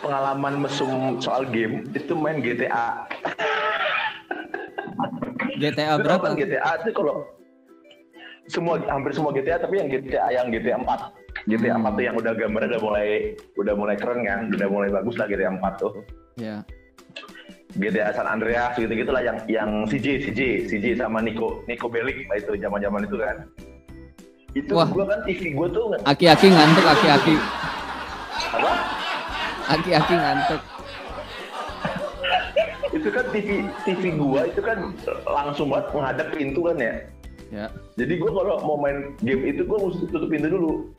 S2: pengalaman mesum soal game itu main GTA.
S1: GTA berapa?
S2: GTA itu kalau semua hampir semua GTA tapi yang GTA yang GTA 4. GTA 4 tuh yang udah gambarnya udah mulai udah mulai keren kan, udah mulai bagus lah GTA 4 tuh.
S1: Ya.
S2: GTA San Andreas gitu-gitu lah yang yang CJ CJ CJ sama Nico Nico Bellic lah itu zaman-zaman itu kan. Itu
S1: Wah.
S2: gua kan TV gua tuh
S1: Aki-aki ngantuk, aki-aki.
S2: apa?
S1: Aki-aki ngantuk. *laughs*
S2: itu kan TV TV gua itu kan langsung banget menghadap pintu kan ya.
S1: Ya.
S2: Jadi gua kalau mau main game itu gua mesti tutup pintu dulu.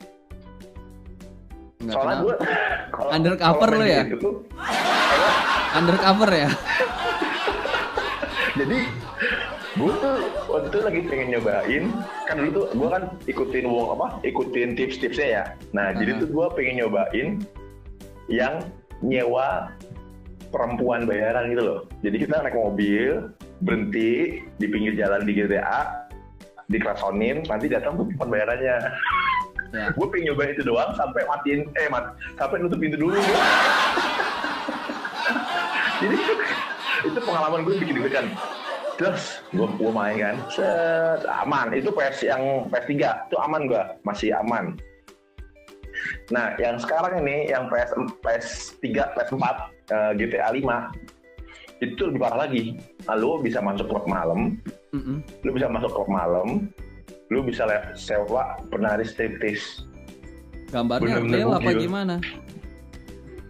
S1: Nggak
S2: Soalnya *laughs* kalau
S1: Undercover
S2: main
S1: ya?
S2: Itu, *laughs*
S1: Undercover ya? *laughs*
S2: jadi gua tuh waktu itu lagi pengen nyobain kan dulu tuh gua kan ikutin wong apa ikutin tips-tipsnya ya. Nah jadi
S1: Aha.
S2: tuh gua pengen nyobain yang nyewa perempuan bayaran gitu loh. Jadi kita naik mobil berhenti di pinggir jalan di GTA dikrasonin nanti datang tuh perempuan bayarannya.
S1: Ya.
S2: gue pengen nyobain itu doang sampai matiin eh mat sampai nutup pintu dulu *laughs* jadi itu pengalaman gue bikin deg-degan terus gue gue main kan set aman itu PS yang PS 3 itu aman gue masih aman Nah, yang sekarang ini yang PS PS3, PS4, eh, GTA 5 itu lebih parah lagi. Nah, lu bisa masuk klub malam,
S1: Mm-mm.
S2: lu bisa masuk klub malam, lu bisa le- sewa penari striptease.
S1: Gambarnya
S2: Bener-bener
S1: real apa gimana?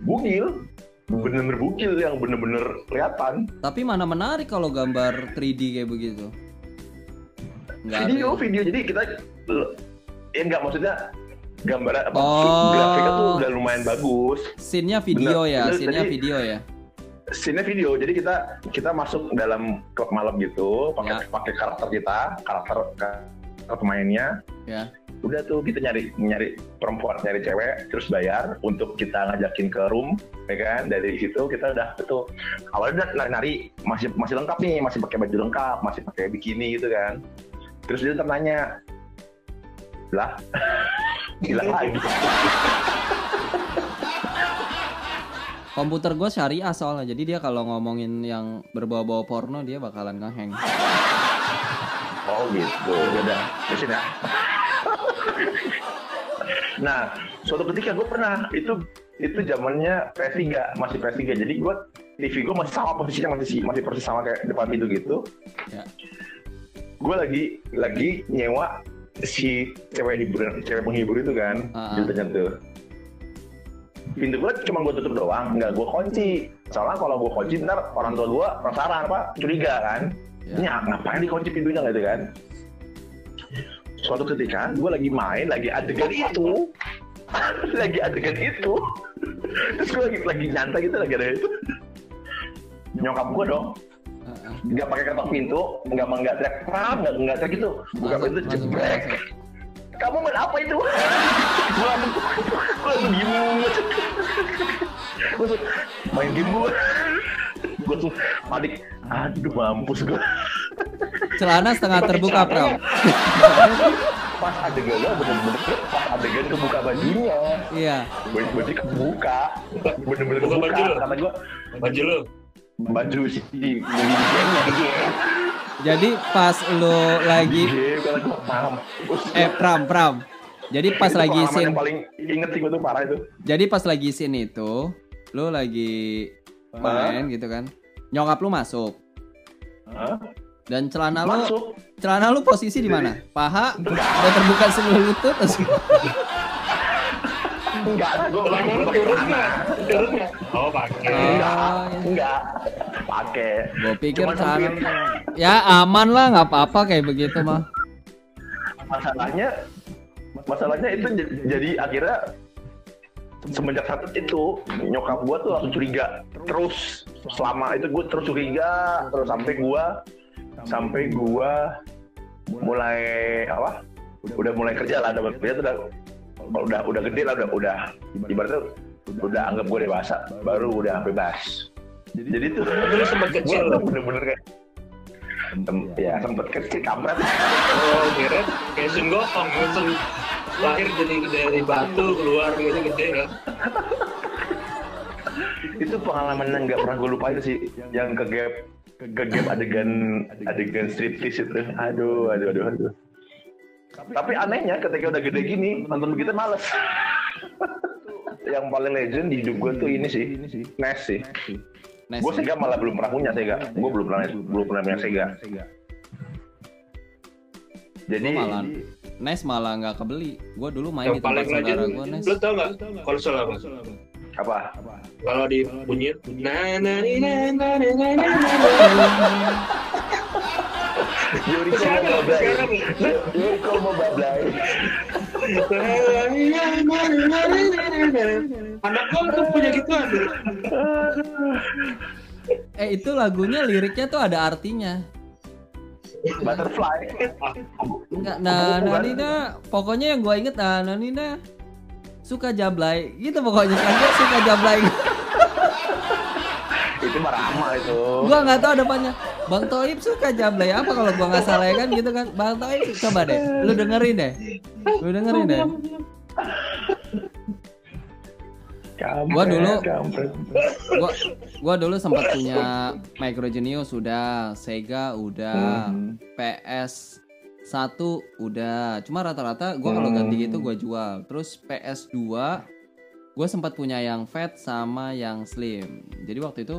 S2: Bugil, bener-bener bugil yang bener-bener kelihatan.
S1: Tapi mana menarik kalau gambar 3D kayak begitu? Nggak
S2: video,
S1: real.
S2: video. Jadi kita, ya nggak maksudnya gambar apa
S1: Oh.
S2: grafiknya tuh udah lumayan bagus.
S1: Scene-nya video
S2: Bener,
S1: ya,
S2: bener,
S1: scene-nya
S2: jadi-
S1: video ya.
S2: scene video jadi kita kita masuk dalam klub malam gitu pakai
S1: Ya.
S2: pakai karakter kita karakter pemainnya
S1: Ya.
S2: udah tuh kita nyari nyari perempuan nyari cewek terus bayar untuk kita ngajakin ke room ya kan dari situ kita udah tuh awalnya udah nari masih masih lengkap nih masih pakai baju lengkap masih pakai bikini gitu kan terus dia ntar nanya lah *laughs* gila lagi
S1: Komputer gue syariah soalnya, jadi dia kalau ngomongin yang berbau-bau porno dia bakalan ngeheng. *laughs*
S2: Oh gitu, udah terusin ya. *laughs* nah, suatu ketika gue pernah itu itu zamannya PS3 masih PS3 jadi gue TV gue masih sama posisinya masih masih persis sama kayak depan pintu gitu.
S1: Ya.
S2: Gue lagi lagi nyewa si cewek hiburan cewek penghibur itu kan
S1: Ah, ah.
S2: ceritanya tuh. Pintu gue cuma gue tutup doang, nggak gue kunci. Soalnya kalau gue kunci ntar orang tua gue penasaran apa curiga kan.
S1: Ya.
S2: Ini ngapain dikunci pintunya gitu kan? Suatu ketika gue lagi main, lagi adegan itu, *laughs* lagi adegan itu, *laughs* terus gue lagi lagi nyantai gitu lagi ada itu. Nyokap gue dong, nggak pakai ketok pintu, nggak nggak teriak, paham nggak nggak teriak gitu, buka pintu jebrek. Kamu main apa itu? *laughs* gue langsung, gue langsung diem. Gue main game gue. Gue langsung panik. Aduh mampus gue.
S1: Celana setengah terbuka, Pram.
S2: pas adegannya bener-bener pas adegan kebuka bajunya
S1: Iya.
S2: baju baju kebuka bener-bener
S3: Buka
S2: kebuka
S3: baju lu?
S2: kata gue
S3: Baju lu.
S2: baju si di game
S1: Jadi pas lu lagi eh Pram, Pram. Jadi pas
S2: Itu
S1: lagi
S2: yang paling inget sih gue tuh parah itu
S1: Jadi pas lagi scene itu, lu lagi main gitu kan. Nyokap lu masuk
S2: Hah?
S1: dan celana lu
S2: masuk
S1: celana lu posisi di mana? Paha udah terbuka seluruh lutut
S2: enggak gue
S3: lu turunnya. Oh, pakai.
S2: enggak
S1: Oh, iya.
S2: enggak pakai
S1: Gue pikir celana lu- Ya aman lah nggak apa-apa kayak begitu mah.
S2: masalahnya masalahnya itu jadi akhirnya semenjak saat itu nyokap gua tuh langsung curiga. Terus selama itu gue terus curiga terus sampai gua sampai gua mulai apa? Udah mulai kerja lah udah kerja tuh udah udah udah gede lah udah udah. Ibaratnya udah anggap gue dewasa baru udah bebas. Jadi tuh
S3: Dulu sempet kecil.
S2: tuh bener-bener kayak Tem- ya. sempet kecil kampret.
S3: Oh, kira kayak Sun Gokong. Langsung lahir jadi dari batu keluar gitu gede kan.
S2: itu pengalaman yang nggak pernah gue lupa itu sih yang ke gap ke gap adegan adegan striptease itu. Aduh aduh aduh aduh. Tapi anehnya ketika udah gede gini nonton begitu males. *laughs* Yang paling legend di hidup gue tuh ini sih NES sih. Gue Sega malah belum pernah punya Sega. Gue belum pernah belum pernah punya Sega. Jadi
S1: Gua malah Nice malah nggak kebeli. Gue dulu main
S3: Yang
S1: di tempat saudara gue Nice.
S3: Lu tau nggak konsol apa?
S2: apa
S3: Kalau dibunyiin na na na na na na na na.
S2: Yuriko mau bablay. Yuriko mau bablay
S3: Anak gua tuh punya gituan.
S1: Eh itu lagunya liriknya tuh ada artinya.
S2: Butterfly.
S1: Enggak, nah, nah, Nina, pokoknya yang gue inget, nah, nah, Nina suka jablay, gitu pokoknya kan dia suka jablay.
S2: itu mah Rama itu.
S1: Gua nggak tahu depannya. Bang Toib suka jablay apa kalau gua nggak salah ya kan? Gitu kan. Bang Toib coba deh, lu dengerin deh, lu dengerin deh.
S2: Kampret,
S1: Gua dulu-
S2: kampret.
S1: Gua, gua dulu sempat punya Micro Genius sudah, Sega udah,
S2: Hmm.
S1: PS satu udah cuma rata-rata gue kalau
S2: Hmm.
S1: ganti gitu gue jual terus PS2 gue sempat punya yang fat sama yang slim jadi waktu itu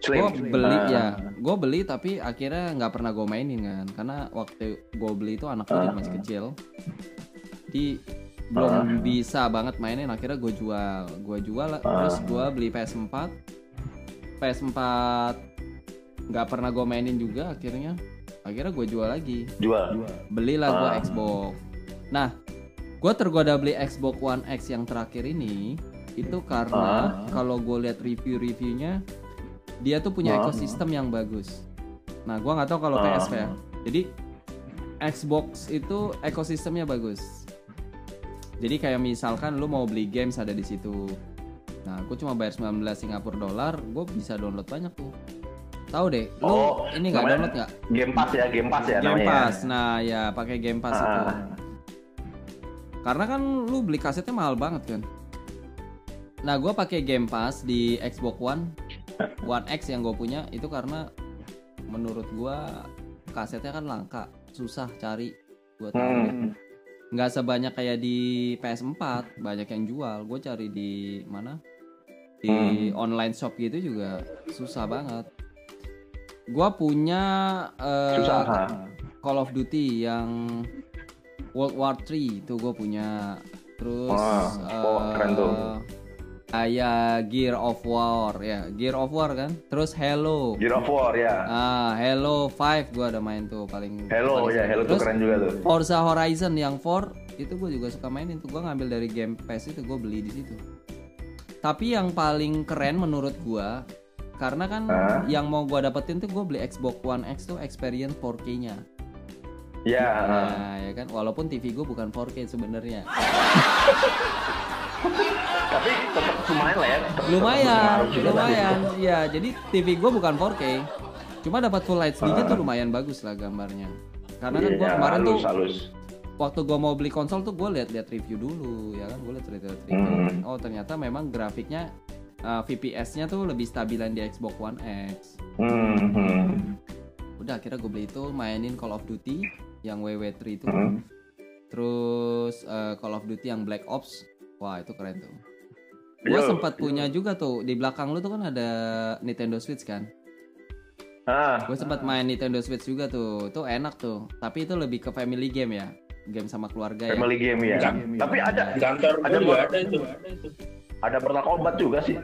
S2: Slim.
S1: gue beli
S2: Ah.
S1: ya gue beli tapi akhirnya nggak pernah gue mainin kan karena waktu gue beli itu anak gue
S2: Ah.
S1: masih kecil jadi belum bisa banget mainin akhirnya gue jual. Gue jual
S2: Ah.
S1: terus gue beli PS4 PS4 nggak pernah gue mainin juga akhirnya. Akhirnya gue jual lagi.
S2: Jual.
S1: belilah gue
S2: Ah.
S1: Xbox. Nah gue tergoda beli Xbox One X yang terakhir ini itu karena kalau gue lihat review-reviewnya dia tuh punya
S2: Ah.
S1: ekosistem yang bagus. Nah gue nggak tahu kalau
S2: Ah.
S1: PSP ya. Jadi Xbox itu ekosistemnya bagus jadi kayak misalkan lu mau beli games ada di situ nah gue cuma bayar 19 Singapura dolar gue bisa download banyak tuh tahu deh lu
S2: Oh,
S1: ini nggak download nggak
S2: Game Pass ya, Game Pass ya
S1: Game
S2: namanya.
S1: Pass. Nah, ya pakai Game Pass itu.
S2: Ah.
S1: Karena kan lu beli kasetnya mahal banget kan. Nah, gua pakai Game Pass di Xbox One, One X yang gue punya itu karena menurut gua kasetnya kan langka, susah cari. Tahu deh.
S2: Hmm.
S1: Nggak sebanyak kayak di PS4, banyak yang jual. Gue cari di mana? Di online shop gitu juga susah banget. Gua punya eh,
S2: Susah. ah.
S1: Call of Duty yang World War 3 itu gue punya terus
S2: oh, keren tuh.
S1: Kayak Gear of War ya Gear of War kan terus Halo
S2: Gear of War ya.
S1: ah Halo 5 gue ada main tuh paling
S2: Hello
S1: paling
S2: ya. Hello tuh keren juga tuh.
S1: Forza Horizon yang 4 itu gue juga suka mainin tuh gue ngambil dari Game Pass itu gue beli di situ tapi yang paling keren menurut gue karena kan
S2: Hah?
S1: yang mau gue dapetin tuh gue beli Xbox One X tuh experience 4K nya
S2: Ya. ah.
S1: Nah, ya kan walaupun TV gue bukan 4K sebenarnya. *laughs*
S2: Tapi tetap lumayan lah ya. tetap-
S1: Lumayan, lumayan. Iya, jadi TV gue bukan 4K. Cuma dapat full HD-nya
S2: Ah.
S1: tuh lumayan bagus lah gambarnya. Karena kan gue
S2: Iya,
S1: kemarin tuh
S2: halus, halus.
S1: waktu gue mau beli konsol tuh gue lihat-lihat review dulu, ya kan gue lihat review.
S2: Hmm.
S1: Oh ternyata memang grafiknya uh, VPS-nya tuh lebih stabilan di Xbox One X.
S2: Hmm, hmm,
S1: Udah akhirnya gue beli itu mainin Call of Duty yang WW3 itu.
S2: hmm.
S1: Terus uh, Call of Duty yang Black Ops, wah itu keren tuh. Gue
S2: Yo.
S1: sempat punya juga tuh di belakang lu tuh kan ada Nintendo Switch kan.
S2: Ah,
S1: Gue sempat main Nintendo Switch juga tuh, tuh enak tuh. Tapi itu lebih ke family game ya, game sama keluarga ya.
S2: family game ya.
S3: Enggak.
S2: Tapi ada
S3: Di kantor
S2: Ada
S3: juga ada itu.
S2: ada Mortal Kombat juga sih.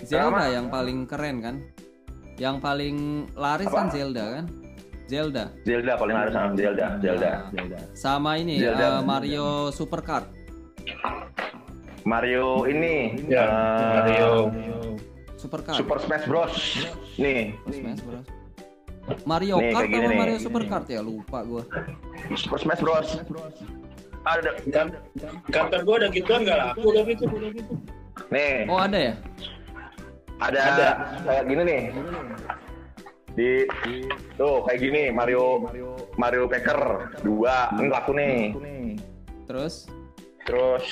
S1: Zelda
S2: Kenapa?
S1: yang paling keren kan, yang paling laris
S2: Apa?
S1: kan Zelda kan, Zelda.
S2: Zelda paling harus sama Zelda, Zelda.
S1: Sama ini
S2: Zelda.
S1: uh, Mario Supercard.
S2: Mario ini
S3: Ya,
S2: eh,
S3: Mario.
S1: Supercard.
S2: Super Smash Bros. Nih,
S1: Smash Bros. Mario
S2: Nih,
S1: Kart. Mario Supercard ya lupa gue.
S2: Super Smash Bros. Ada
S3: kan- kantor gue ada gituan nggak laku tapi itu.
S2: nih,
S1: Oh ada ya?
S2: ada,
S3: ada.
S2: kayak gini nih. Di tuh kayak gini Mario Mario Packer dua ini laku nih.
S1: Terus
S2: Terus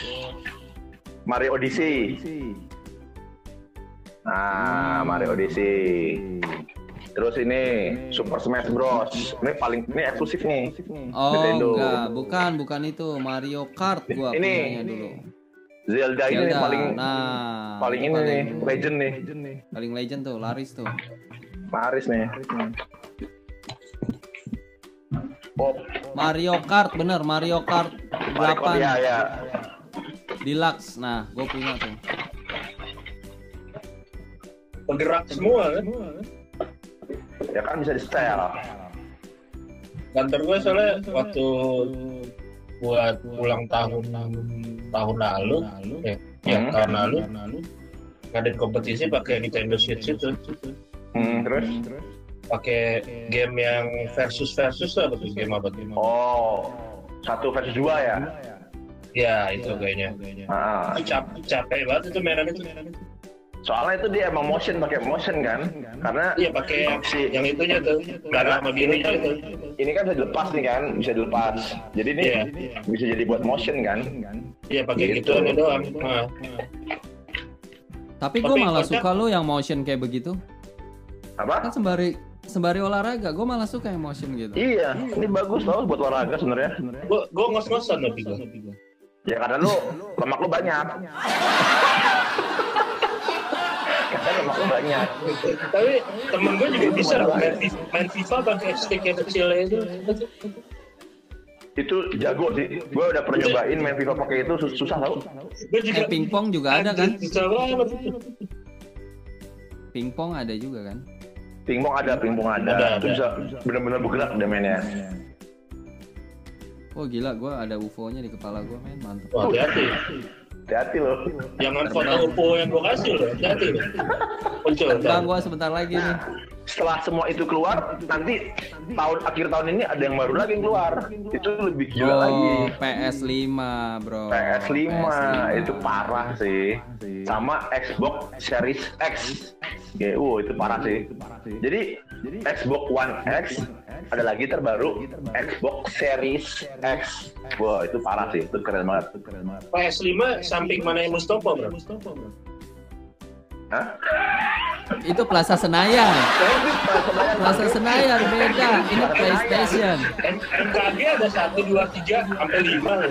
S2: Mario Odyssey. Nah, Mario Odyssey. Terus ini Super Smash Bros. Ini paling ini eksklusif nih.
S1: Oh
S2: Nintendo.
S1: enggak, bukan bukan itu Mario Kart gua
S2: Ini.
S1: dulu.
S2: Zelda, ini
S1: Zelda.
S2: paling
S1: nah,
S2: paling ini nih, legend nih.
S1: paling legend tuh, laris tuh.
S2: Paris nih. Oh,
S1: Mario Kart bener, Mario Kart
S2: Mario Kart,
S1: 8
S2: ya ya.
S1: Deluxe. Nah, gue punya tuh.
S3: Penggerak semua kan.
S2: Ya kan bisa di setel.
S3: Kantor gue soalnya waktu buat ulang tahun tahun lalu, ya, ya
S2: Hmm.
S3: tahun lalu ngadain kompetisi pakai Nintendo Switch itu,
S2: Hmm, terus?
S3: pakai game yang versus versus tuh apa tuh game apa tuh?
S2: Oh, satu versus dua ya.
S3: Ya itu kayaknya.
S2: Ah,
S3: Itu cap, capek banget itu mainan itu.
S2: soalnya itu dia emang motion pakai motion kan, karena
S3: Iya pakai yang,
S2: si
S3: yang itunya tuh, darah sama birunya itu.
S2: ini kan bisa dilepas nih kan, bisa dilepas. Jadi ini
S3: Iya.
S2: bisa jadi buat motion kan.
S3: Iya pakai
S2: Gitu.
S3: gituan doang. Nah,
S1: Tapi gue malah suka lo yang motion kayak begitu.
S2: Apa?
S1: Kan sembari sembari olahraga, gue malah suka yang motion gitu.
S2: Iya, ini bagus tau buat olahraga sebenarnya.
S3: Gue gue ngos-ngosan tapi gue.
S2: Ya karena lu lemak lu banyak. karena lemak lu banyak.
S3: Tapi temen gue juga bisa loh main, FIFA- main FIFA pakai stick yang kecil itu.
S2: Itu jago sih. Gue udah pernah nyobain main FIFA pakai itu sus- susah tau.
S3: Gue juga
S1: Eh, pingpong juga ada kan?
S3: Anjir, Susah banget.
S1: Pingpong ada juga kan?
S2: Pingpong ada, pingpong ada.
S3: Ada,
S2: Itu
S3: ada.
S2: bisa bener-bener bergerak deh mainnya.
S1: Oh gila, gue ada UFO-nya di kepala gue, men mantep.
S3: Wah, hati-hati.
S2: Hati-hati loh.
S3: Jangan foto UFO yang gue kasih loh. Hati-hati loh. Muncul.
S1: Bang, gue sebentar lagi nih.
S2: Setelah semua itu keluar, nanti tahun akhir tahun ini ada yang baru lagi yang keluar. Itu lebih gila lagi.
S1: Oh, PS5 bro.
S2: PS5,
S1: PS5.
S2: itu parah sih. Sama Xbox Series X. Ya, uh, itu parah sih. Jadi Xbox One X ada lagi terbaru Xbox Series X. Wah, itu parah sih. Itu keren banget.
S3: PS5 samping mana yang Mustofa bro?
S2: Hah?
S1: Itu Plaza Senayan. Plaza Senayan beda. Ini PlayStation.
S3: MKG ada satu dua tiga sampai lima?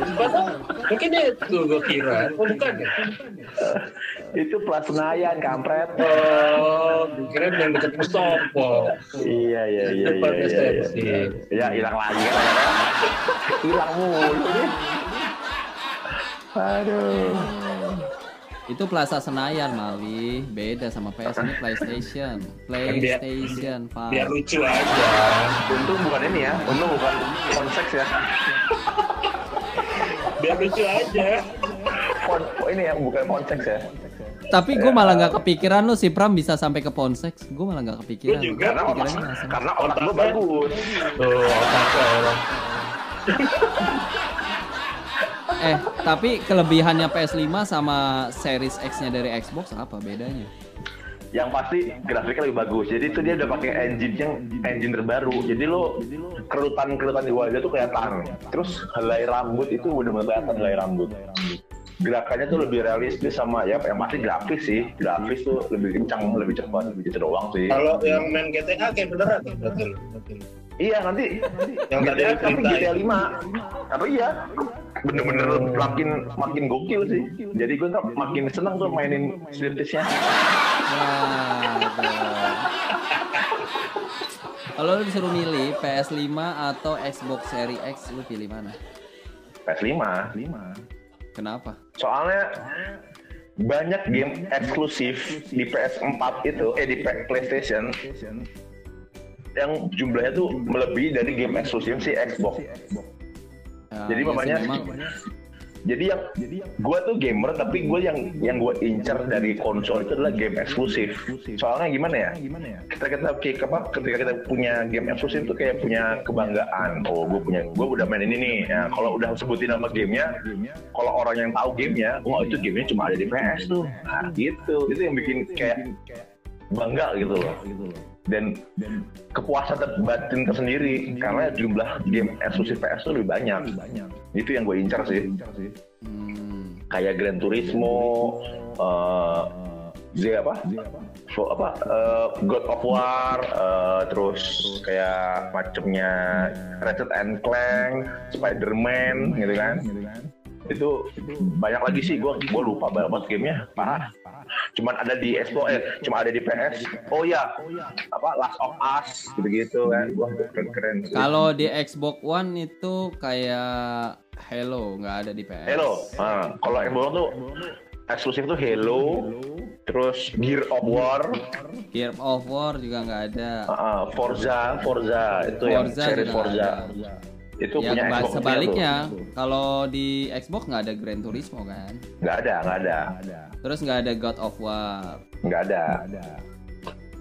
S3: Mungkin itu gue kira. Oh bukan ya?
S2: itu Plaza Senayan, kampret.
S3: Oh, kira yang deket Mustofa.
S2: Iya, iya, iya, iya,
S3: Depan
S2: iya, iya. Ya, hilang lagi kan. akhirnya. Hilang mulu nih. *laughs* Aduh.
S1: Itu Plaza Senayan Mali. Beda sama PS ini PlayStation.
S3: biar-
S1: PlayStation
S3: Biar
S1: Pak.
S3: lucu aja.
S2: Untung bukan ini ya, untung bukan konseks ya. *laughs*
S3: Biar lucu aja.
S2: Kon, ini ya, bukan konseks ya.
S1: Tapi gue malah nggak kepikiran lu si Pram bisa sampai ke Ponseks. Gue malah nggak kepikiran.
S3: Gua juga.
S2: Karena otak, karena otak lu bagus.
S3: Tuh, otaknya orang. *laughs*
S1: Eh, tapi kelebihannya PS5 sama Series X-nya dari Xbox apa bedanya?
S2: Yang pasti grafiknya lebih bagus. Jadi itu dia udah pakai engine yang engine terbaru. Jadi lo kerutan-kerutan di wajah tuh kelihatan. Terus helai rambut itu udah kelihatan helai rambut. Gerakannya tuh lebih realistis sama ya yang pasti grafis sih. Grafis tuh lebih kencang, lebih cepat, gitu doang sih.
S3: Kalau yang main GTA kayak beneran tuh, betul.
S2: Iya nanti
S3: Yang tadi
S2: GTA, tapi. GTA 5 apa iya bener-bener makin makin gokil sih jadi gue nggak makin senang tuh mainin series-nya
S1: Wah, tuh. Kalau lu disuruh milih PS5 atau Xbox Series X, lu pilih mana?
S2: PS5
S1: Kenapa?
S2: soalnya banyak game eksklusif di PS4 itu eh di PlayStation yang jumlahnya tuh melebihi dari game eksklusif si Xbox
S1: Ya,
S2: Jadi mamanya
S1: memang *laughs*
S2: jadi yang gue tuh gamer tapi gue yang yang gue incer dari konsol itu adalah game eksklusif. Soalnya gimana ya? Kita kita kayak apa ketika kita punya game eksklusif tuh kayak punya kebanggaan. Oh gue punya gue udah main ini nih. Ya, kalau udah sebutin nama gamenya kalau orang yang tahu gamenya wah itu gamenya cuma ada di PS tuh. Nah gitu. Itu yang bikin kayak bangga gitu loh dan kepuasan ter- batin tersendiri. Karena jumlah game eksklusif PS itu lebih banyak. itu yang gue incer sih.
S1: Hmm,
S2: kayak Gran Turismo, eh Z apa? So, apa? eh, God of War, eh, terus kayak macamnya Ratchet and Clank, Spider-Man gitu kan. Itu banyak lagi sih gua gua lupa banget gamenya parah. Cuman ada di Xbox eh cuma ada di PS. Oh ya, apa Last of Us gitu-gitu kan. Wah, keren-keren. sih.
S1: Kalau di Xbox One itu kayak Halo nggak ada di PS.
S2: Halo. Nah, kalau Xbox tuh eksklusif tuh Halo, terus Gear of War,
S1: Gear of War juga nggak ada.
S2: uh, Forza, Forza itu yang
S1: Forza
S2: seri
S1: juga
S2: Forza.
S1: ada.
S2: Itu
S1: Ya
S2: punya Xbox
S1: sebaliknya, kalau di Xbox nggak ada Gran Turismo kan,
S2: Nggak ada, nggak ada,
S1: terus nggak ada God of War.
S2: nggak ada.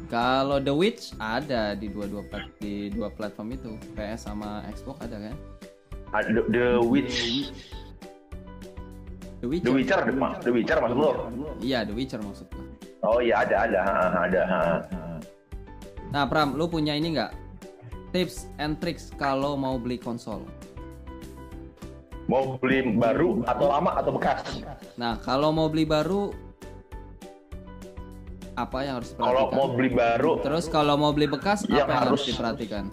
S1: Kalau The Witch ada di dua-dua plat- di dua platform itu, PS sama Xbox ada kan?
S2: Ada The, The Witch,
S1: The Witcher.
S2: The Witcher, The Witcher maksud lo?
S1: Iya, The Witcher maksudku.
S2: Oh iya ada, ada, ada. ha.
S1: Nah, Pram, lu punya ini nggak? Tips and tricks kalau mau beli konsol.
S2: Mau beli baru atau lama atau bekas?
S1: Nah, kalau mau beli baru Apa yang harus
S2: Kalau
S1: diperhatikan?
S2: mau beli baru,
S1: Terus kalau mau beli bekas
S2: Yang
S1: apa yang harus
S2: harus-
S1: diperhatikan?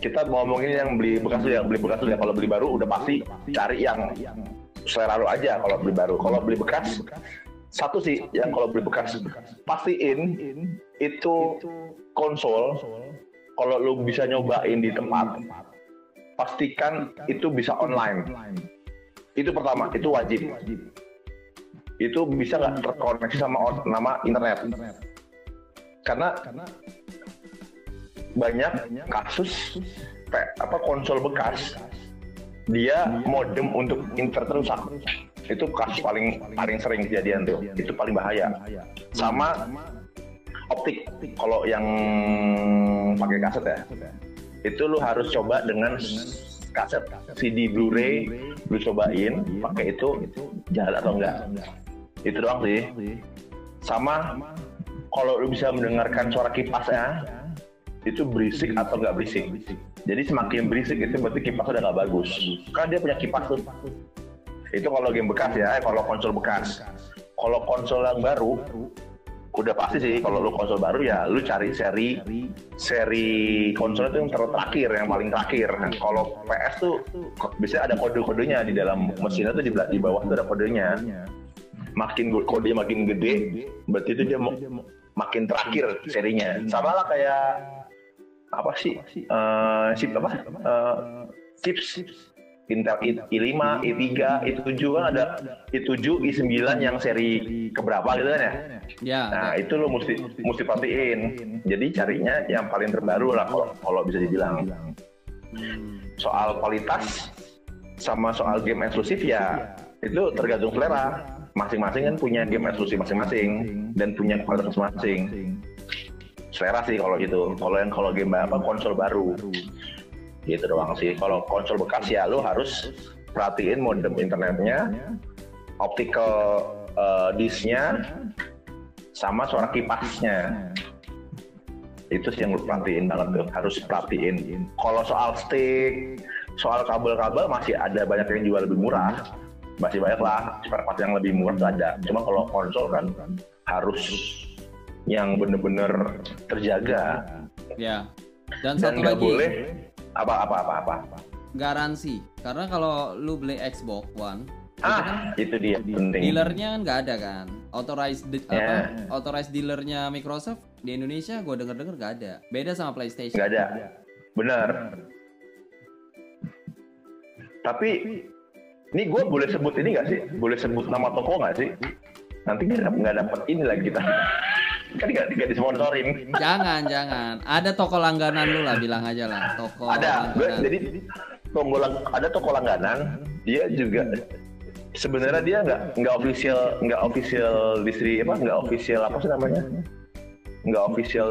S2: kita ngomongin yang beli bekas ya, beli bekas ya. Kalau beli baru udah pasti cari yang selera lu aja kalau beli baru. Kalau beli bekas, satu sih yang kalau beli bekas pastiin itu konsol kalau lu bisa nyobain di tempat pastikan itu bisa online. Itu pertama itu wajib. Itu bisa nggak terkoneksi sama nama internet? Karena banyak kasus apa konsol bekas dia modem untuk internet rusak itu kasus paling paling sering kejadian tuh. Itu paling bahaya. Sama optik. Kalau yang pakai kaset ya itu lu harus coba dengan kaset. CD Blu-ray lu cobain pakai itu jalan atau enggak? Itu doang sih. Sama kalau lu bisa mendengarkan suara kipasnya itu berisik atau nggak berisik? Jadi semakin berisik itu berarti kipas udah nggak bagus. Kan dia punya kipas tuh. Itu kalau game bekas ya eh, kalau konsol bekas. Kalau konsol yang baru udah pasti sih kalau lu konsol baru ya lu cari seri seri konsol itu yang ter- terakhir yang paling terakhir. Nah, kalau PS tuh biasanya ada kode-kodenya di dalam mesinnya tuh di, di bawah tuh ada kodenya. Makin kode makin gede berarti itu dia makin terakhir serinya. Sama lah kayak apa sih? Eh chip apa? Eh, chips Intel I, i5, i3, i7 kan ada i7, i9 yang seri keberapa gitu kan ya
S1: Ya,
S2: Nah
S1: ada.
S2: itu lo mesti mesti pastiin. Jadi carinya yang paling terbaru lah kalau kalau bisa dibilang. Soal kualitas sama soal game eksklusif ya itu tergantung selera. Masing-masing kan punya game eksklusif masing-masing dan punya kualitas masing-masing. Selera sih kalau itu. Kalau yang kalau game apa konsol baru gitu doang sih. Kalau konsol bekas ya lo harus perhatiin modem internetnya, optical eh, disknya, sama suara kipasnya. Itu sih yang lu perhatiin banget tuh. Harus perhatiin. Kalau soal stick soal kabel-kabel masih ada banyak yang jual lebih murah. Masih banyak lah spare part yang lebih murah tuh ada. Cuma kalau konsol kan harus yang bener-bener terjaga.
S1: Ya. Dan
S2: dan
S1: satu lagi
S2: boleh apa apa apa apa
S1: garansi. Karena kalau lu beli Xbox One, itu kan
S2: ah itu dia penting
S1: dealernya kan nggak ada kan. Authorized de-
S2: Ya.
S1: apa? Authorized dealernya Microsoft di Indonesia gue denger-denger nggak ada. Beda sama PlayStation.
S2: nggak ada benar tapi ini gue boleh sebut ini nggak sih boleh sebut nama toko nggak sih nanti nggak dapat ini lagi kita kan nggak nggak disponsorin
S1: Jangan, jangan. Ada toko langganan lu lah, bilang aja lah. Toko
S2: ada
S1: langganan.
S2: jadi toko lang- ada toko langganan dia juga sebenarnya dia nggak nggak official nggak official distri apa nggak official apa sih namanya nggak official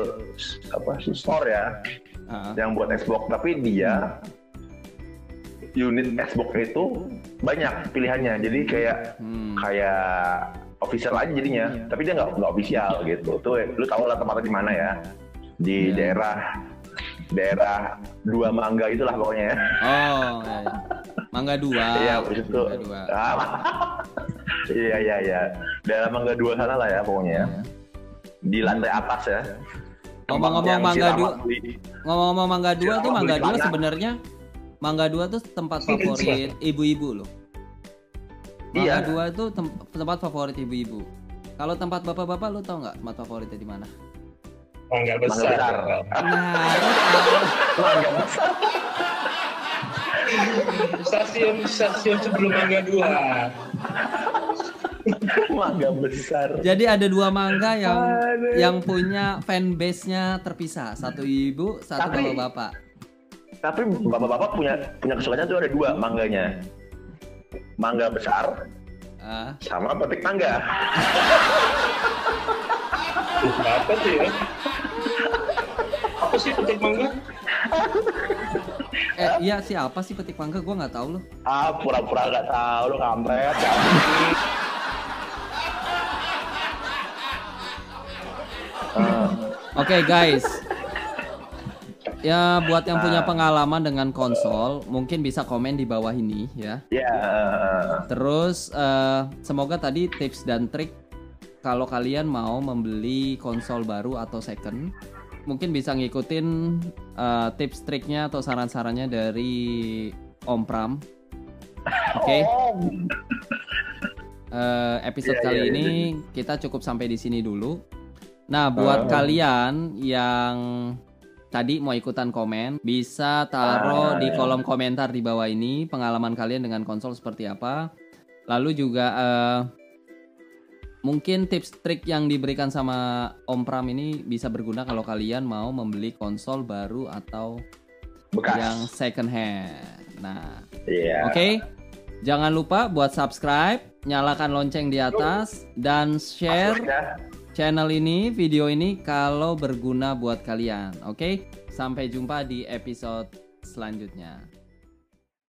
S2: apa sih store ya
S1: Ah,
S2: yang buat Xbox tapi dia unit Xbox itu banyak pilihannya jadi kayak
S1: hmm.
S2: kayak official aja jadinya. Tapi dia nggak nggak official gitu. Tuh lu tahu lah tempatnya di mana ya? Di
S1: Iya.
S2: daerah daerah dua mangga itulah pokoknya ya.
S1: Oh, ya, ya. Mangga dua. *laughs*
S2: iya itu.
S1: Mangga dua.
S2: Ah, iya iya iya. Daerah mangga dua sana lah ya pokoknya ya. Di lantai atas ya.
S1: Ngomong-ngomong Mangga Dua-. Ngomong-ngomong Mangga Dua tuh Mangga Dua sebenarnya Mangga Dua tuh tempat *laughs* favorit ibu-ibu loh. Mangga
S2: Iya.
S1: Dua tuh tem- tempat favorit ibu-ibu. Kalau tempat bapak-bapak lu tau nggak tempat favoritnya di mana?
S3: Mangga
S2: mangga
S3: besar.
S2: besar
S1: Nah,
S2: mangga *laughs* besar
S3: Stasiun stasiun sebelum Mangga Dua.
S2: mangga besar
S1: jadi ada dua mangga yang
S2: Aduh.
S1: yang punya fanbase-nya terpisah. Satu ibu, satu bapak-bapak.
S2: Tapi bapak-bapak punya punya kesukaannya tuh ada dua mangganya. Mangga besar
S1: Ah,
S2: sama petik mangga. *laughs*
S3: Apa sih ya? Apa sih petik mangga? *laughs*
S1: eh iya siapa sih petik mangga? Gua nggak tahu loh.
S2: Ah, pura-pura nggak tahu lu kampret.
S1: Oke guys. Ya buat yang punya
S2: Ah.
S1: pengalaman dengan konsol, mungkin bisa komen di bawah ini ya.
S2: ya,
S1: Terus eh, semoga tadi tips dan trik kalau kalian mau membeli konsol baru atau second, mungkin bisa ngikutin uh, tips triknya atau saran-sarannya dari Om Pram. Oke. *laughs* Uh, episode
S2: Iya,
S1: kali
S2: iya,
S1: ini kita cukup sampai di sini dulu. Nah, buat
S2: Ah.
S1: kalian yang tadi mau ikutan komen, bisa taruh
S2: Ah.
S1: di kolom komentar di bawah ini pengalaman kalian dengan konsol seperti apa. Lalu juga eh, mungkin tips trik yang diberikan sama Om Pram ini bisa berguna kalau kalian mau membeli konsol baru atau
S2: Bekas.
S1: yang second hand. Nah,
S2: Iya.
S1: oke. Jangan lupa buat subscribe, nyalakan lonceng di atas dan share. Channel ini, video ini kalau berguna buat kalian. Oke, sampai jumpa di episode selanjutnya.